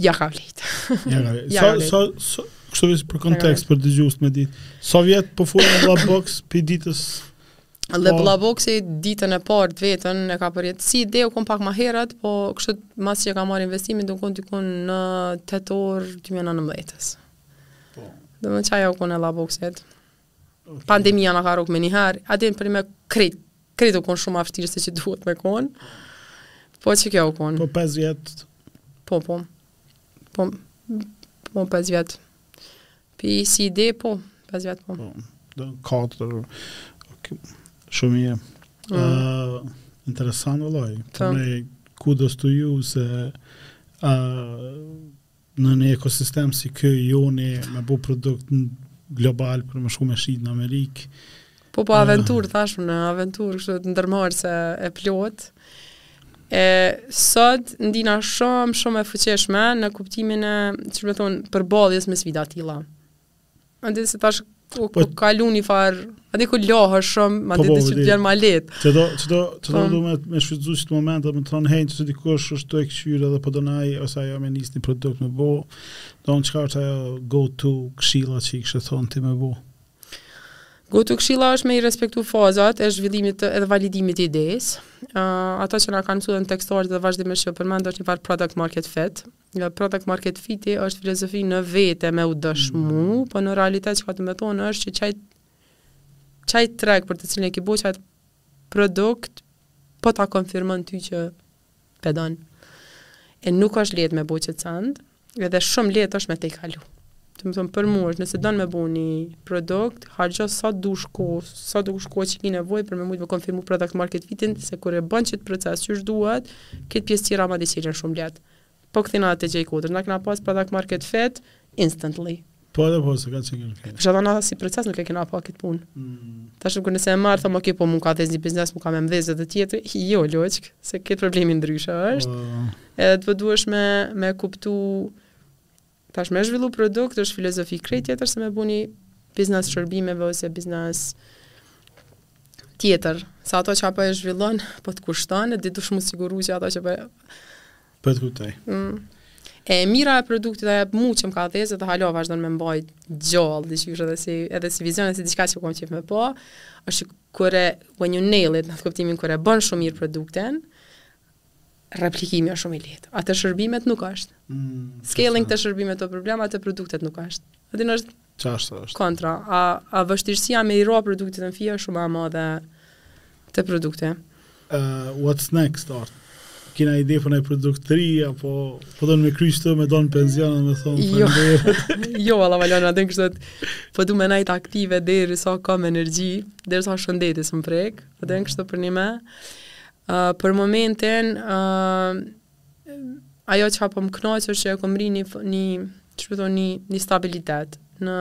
Ja ka vlejt. Ja ka vlejt. Sa, sa, sa, kështu veç për kontekst, për dëgjuesit me dit. Sa vjet po full në Labbox, për ditës... Dhe po... Labboxi ditën e parë të vetën e ka përjet. Si ide u kom pak ma herët, po kështu mas që e ka marrë investimin, u konë dikun në tetor 2019. Po. Dhe më qaj u konë e Labboxit. Pandemia na ka rrok menjëherë, a din për me krejt, krejt u konë shumë ma vështirë se që duhet me konë. Po qikjo u konë. Po 5 vjet. Po, po. Po, po 5 vjetë. Pi si ide, po, 5 vjet, po. Po, 4, okay. shumë i e. Mm. Uh, interesant, vëllaj. Po me kudos te ju se... Uh, Në një ekosistem si ky joni me bo produkt global për me shku me shit në Amerikë. Po po aventurë, tashmë një aventurë, kështu ndërmarrëse e plotë. E sot ndihna shumë shumë e fuqishme në kuptimin e, si me thonë, përballjes me sfida të tilla. Më ndihë se tash ku po, kalu një farë, a di kur lodhesh shumë, më po, ndihë po, që të bjen ma lehtë. Çdo, çdo, çdo po. du me, me shfrytzu qet moment, dhe me të thonë hej nëse dikush është tu e këqyr edhe po don po ai, ose ajo me nis një produkt me bo, do në çka është ajo go to këshilla që i kishe thonë ti me bo. Go to këshilla është me i respektu fazat e zhvillimit edhe validimit të idesë. Uh, ata që na kanë mësuar në Techstars dhe vazhdimisht që përmend është një farë product market fit. Nga product market fit-i është filozofi në vete me u dëshmu, po në realitet çka do me thonë është që qaj, qaj treg për të cilin e ki bo qaj produkt, po ta konfirmon ty që pe don. E nuk është lehtë me bo qët send, edhe shumë lehtë është me tejkalu. Do me thonë për mu është, nëse don me bo një produkt, harxho sado kohë, sado kohë që ki nevoj për me mujtë me konfirmu product market fit-in, se kur e bën qëtë proces qysh duhet, krejt pjesët tjera mandej çelen shumë lehtë. Po kthena te Gjirkodër. Na kena pas product market fit instantly. Po edhe po, se ka qenë kërkesë. Veç atë si proces nuk e kena pa këtë punë. Mm. Tash kur nëse e marë, thom, okej, po m'u ka dhezë një biznes, ka me m'u dhezë edhe tjetri, jo, loçkë, se këtu problemi ndryshe është. Po. Edhe ti po duhesh me, me kuptu Tash me zhvillu produkt është filozofi krejt tjetër se me bu ni biznes t'shërbimeve ose biznes tjetër. Se ato çka po e zhvillon, po të kushton, e s'je shumë i sigurt që ato që po... Po të kuptoj. Mm. E mira e produktit ajo që mu më ka dhezë dhe hala vazhdon me m'mbajt gjallë, diçka edhe si edhe si vizion si diçka që kam qejf me bo, është kur e when you nail it, në kuptimin kur e bën shumë mirë produktin, Replikimi është shumë i lehtë. A te shërbimet nuk është. Mm, Scaling te shërbimet është problem, a te produktet nuk është. Atëherë është... Qashtu është. Kontra. A, a vështirësia me e kriju produktin në fillim shumë ma e madhe te produktet. Uh, what's next, Art? Kina ide për një produkt të ri, apo po do në me kryqë të, me dal në penzion, me thonë, jo, jo, ala valon, atë në kështë po du me nejt aktiv derisa kam energji, derisa shëndeti s'më prek, atë në kështë për një me. Uh, Për momentin, ajo çka po më kënaq është që e kom mrri nifar, ni, qysh po thon, ni, ni stabilitet. Në,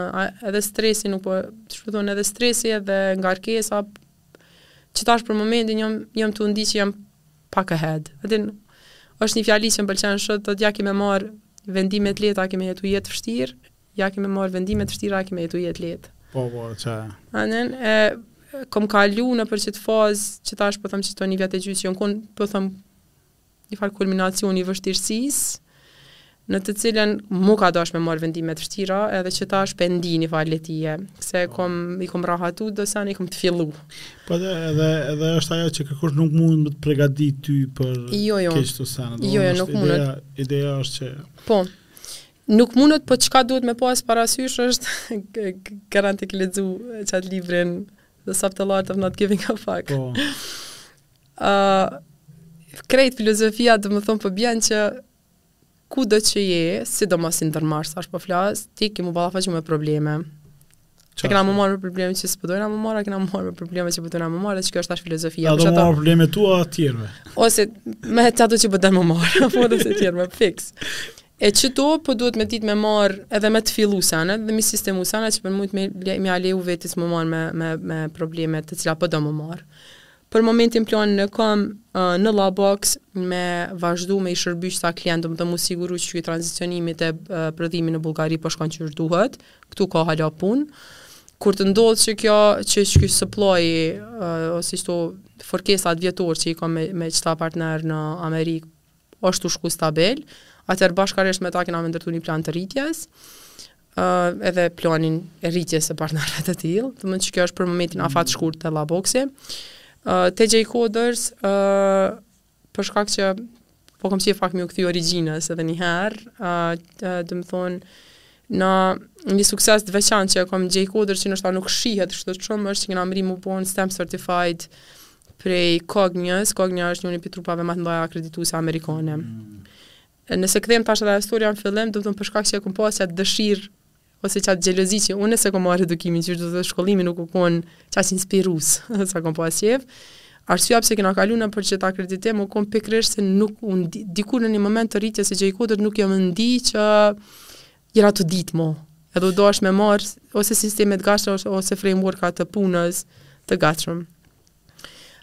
edhe stresi nuk po, qysh po thon, edhe stresi edhe ngarkesa, që tash për momentin jom, jom tu ndi që jom pak ahead. E din, është ni fjali që m'pëlqen shum, thotë ja ki me marr vendime t'lehta, ki me jetu jetë t'vshtirë, Ja ki me marrë vendime të vështira, e ki me jetu jetë t'lehtë. Po, po, që... Anen, e, kom kalu nëpër qëtë fazë, që tash po thom qe ti një vjet e gjysë, që jom konë, po thom, një farë kulminacion i vështirësisë, në të cilën mu ka dash me marrë vendime të vështira, edhe që tash pe ndi një farë lehtie, se po, kom, i kom rahatu do sene i kom fillu. Po dhe edhe, edhe është ajo që kërkush nuk mund të përgadit ty për jo, jo. kësi sen. Jo, jo, nuk mund. Ideja, ideja është që... Po, Nuk mundet, po çka duhet me pas parasysh është garanti ke lexu qat librin The Subtle Art of Not Giving a Fuck. Po. Ë uh, krejt filozofia domethon po bjen që kudo që je, sidomos si ndërmarrës tash po flasë, ti ki m'u ballafaqu me probleme. A kena m'u marrë me probleme që s'po dojna m'u marrë, a kena m'u marrë me probleme që po dojna m'u marrë, që kjo është tash filozofia. A do m'u marrë me probleme tua a të tjerëve. Ose me ato që po don m'u marrë, apo edhe të tjerëve, fix. E qeto, po duhet me ditë me marrë edhe me i fillu sene, edhe me i sistemu sene, që për me mujt me, me ia leju vetes m'u marrë me, me, me probleme të cilat po do m'u marrë. Për momentin planin e kam uh, në Labox me vazhdu me i shërby qësaj klientele dhe m'u siguru që qaj tranzicionimi i uh, prodhimit në Bulgari po shkon qysh duhet. Këtu ka hala punë. Kur të ndodhë që kjo, që që ky supply-i, ose si ishte, forecast-at vjetorë që i kom me, me qëta partnerë në Amerikë, është tu shku stabil, atëherë bashkarisht me ta kena me ndërtu një plan të rritjes, edhe planin e rritjes së partnerëve të ri, do të thotë që kjo është për momentin afatshkurt te Laboxi. Te J-Coders, për shkak që po kam qejf pak me iu kthy origjinës edhe një herë, ë do të thotë një sukses të veçantë që e kam te J-Coders që ndoshta nuk shihet kështu shumë është që kena mri m'u bo STEM certified prej Cognias, Cognia është njëni prej trupave më të mëdha akredituese amerikane. Mm. E nëse kthehem tash edhe te historia në fillim, do të thotë për shkak se e kam pas atë dëshirë ose qat xhelozi që unë s'e kam marrë edukimin që do të thotë shkollimi nuk u kon qaq inspirues sa kam pas qef. Arsyeja pse kena kalu nëpër qat akreditim u kon pikërisht se nuk u ndi, diku në një moment të rritjes së J-Coders-it nuk jam ndi që jena tu ditë mo. Edhe u dash me marr ose sisteme të gatshme ose, ose frameworka të punës të gatshëm.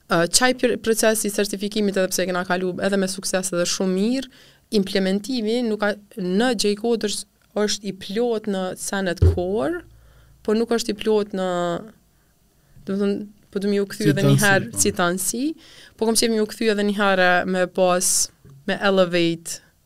Qaj procesi i certifikimit edhe pse e kena kalu edhe me sukses edhe shumë mirë, implementimi nuk ka, në J-Coders është i plot në senet core, po nuk është i plot në, do të thotë, po du me ju kthy edhe një herë si tanësi, po kom qef me ju kthy edhe një herë me pas, me elevate.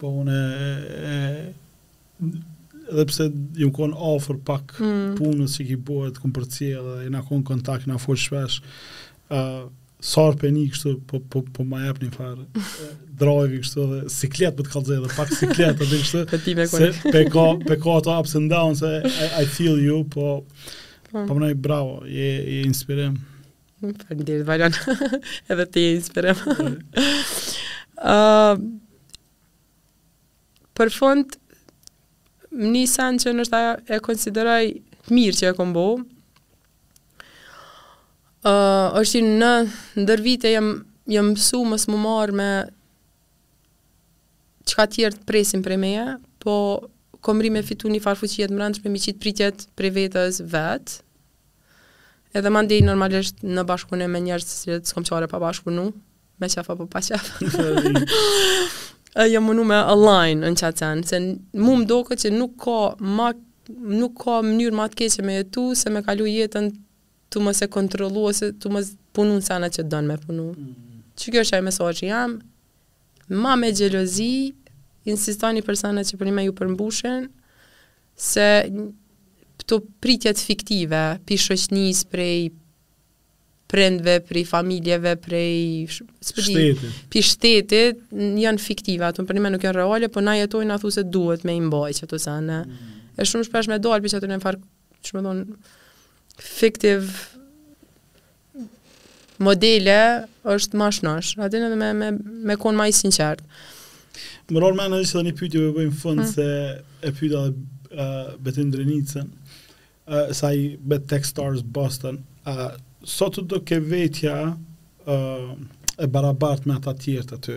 Po unë edhe pse jam kon afër pak mm. punës që ki bo e t'kom përcjell dhe jena kon kontakt na fol shpesh ë uh, sa herë po ni kështu po po po ma jep një far drive kështu dhe siklet po të kallzoj edhe pak siklet edhe kështu se pe ka pe ka ka ato ups and downs I, I feel you po po, po ama bravo je je inspirim Faleminderit Valon. Edhe ti je inspirim. Ë uh, Për fund një sen që noshta e konsideroj të mirë që e kom bo, uh, është që në ndër vite jam, jam msu mos m'u marrë me çka tjerët presin prej meje, po kom mrri me fitu njëfar fuqie të mbrendshme me i qit pritjet prej vetës vetë, Edhe mandej normalisht në bashkëpunim me njerëz të cilët s'kam çare pa bashkëpunu, me qef a po pa qef. Jam munu me align në qatë sen, se mu më doket që nuk ka ma nuk ka mënyrë ma të keqe me jetu se me kalu jetën tu mos e kontrollu ose tu mos punu në sena që don me punu. Mm. Që kjo është mesazhi që jam, ma me gjelozi, insistoni për sena që për nime ju përmbushin, Se kto pritjet fiktive, pi shoqnisë, prej prindve, prej familjeve, prej s'po di, shtetit. pi shtetit, janë fiktive, ato për nime nuk janë reale, po na jetojnë a thu se duhet me i mbaj qato sene. Mm. E shumë shpesh me dalë prej qaty në farë, qysh me thonë, fiktiv, modele është ma shnosh. A din dhe me, me, me konë ma i sinqert. Mirë veç edhe një pytje po e bëjmë n'fund, hmm. se e pyjta dhe uh, Betim Drenicën, uh, sa i bëre Tech Stars Boston, uh, sot a t'doket vetja uh, e barabart me ata tjertë aty,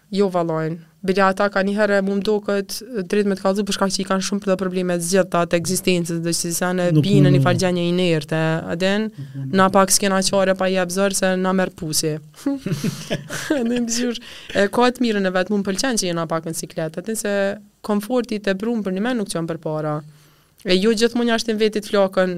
Jo vallajn. Bile ata ka nihere mu m'doket drejt me të kallzu për shkak që i kanë shumë këto probleme të zgjidhta të ekzistencës dhe disa bin në një far gjendje inerte a din na pak s'kena çare pa i jap zor se na merr pusi në mënyrë e ka të mirën e vet mu m'pëlqen që jena pak në siklet a din se komforti i teprum për nime nuk çon përpara e ja gjithmonë ja shtin vetit flakën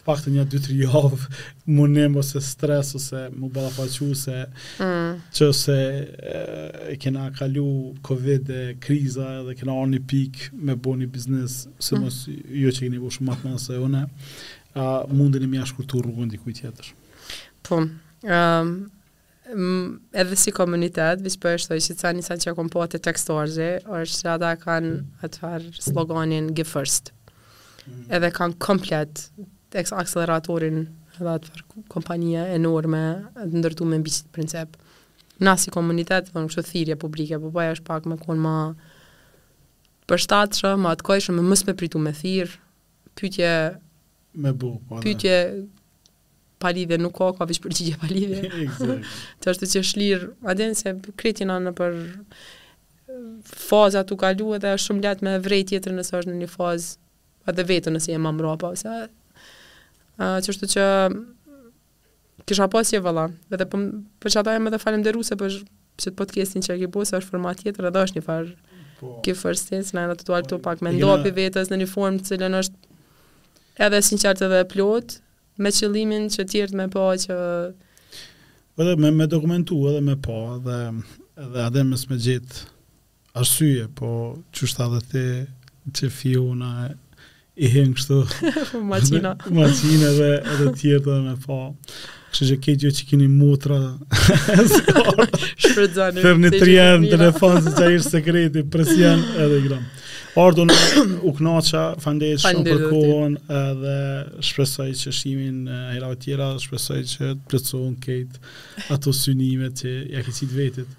të paktën një dy tri javë mundim ose stres ose me u ballafaqu se mm. çka e kena kalu covid e kriza dhe kena ardh n'një pik me bo një biznes se mm. mos jo që keni bo shumë ma letë ma letë se une a, mundna me ja shkurtu rrugën dikuj tjetër po um, Umm edhe si komunitet, veq po e shtoj qeta njësi që kom pa te Techstars-i, është se ata kan atë far sloganin Give First. Mm. Edhe kan komplet tek akseleratorin edhe atë far kompania enorme të ndërtume mbi qit princip. Na si komunitet, thonë kështu thirrje publike, po bëj veç pak me kon ma përshtatshëm, ma t'qasshëm, me mos me pritu me thirr, pyetje me bo, po. Pyetje pa lidhje nuk ka, ka veç përgjigje pa lidhje. qashtu që shlirë, a din se krejt jena nëpër faza tu kalu edhe është shumë letë me vrejt tjetrin nëse është në një fazë edhe vetën nëse jemë ma mrapa, ose uh, qashtu që kisha pas, je vëlla, edhe për, po, për qata jam edhe falënderuse për Qet podcastin që e ki bo, se është format tjetër edhe është një farë po. give first, se na jena tu dalë këtu pak me nda pi vetës në një formë të cilën është edhe sinqertë edhe plot, me qëllimin që tjertë me pa që... Edhe me, me dokumentu edhe me pa, dhe, edhe a din, me msu me gjithë Arsye, po që shta dhe the, që fiu në i hen kështu. Makina. Makina dhe edhe tjetër dhe me fa. Kështë që kejt ju që kini motra. Shfrytëzoni. Për një t'ri e në telefon, se që është sekreti, presjen edhe i gramë. Ardon u knaqa, faleminderit shumë për kohën dhe shpresoj që shihemi ne hera tjera, shpresoj që të plotsohen kejt ato synime që ja ke qit vetit.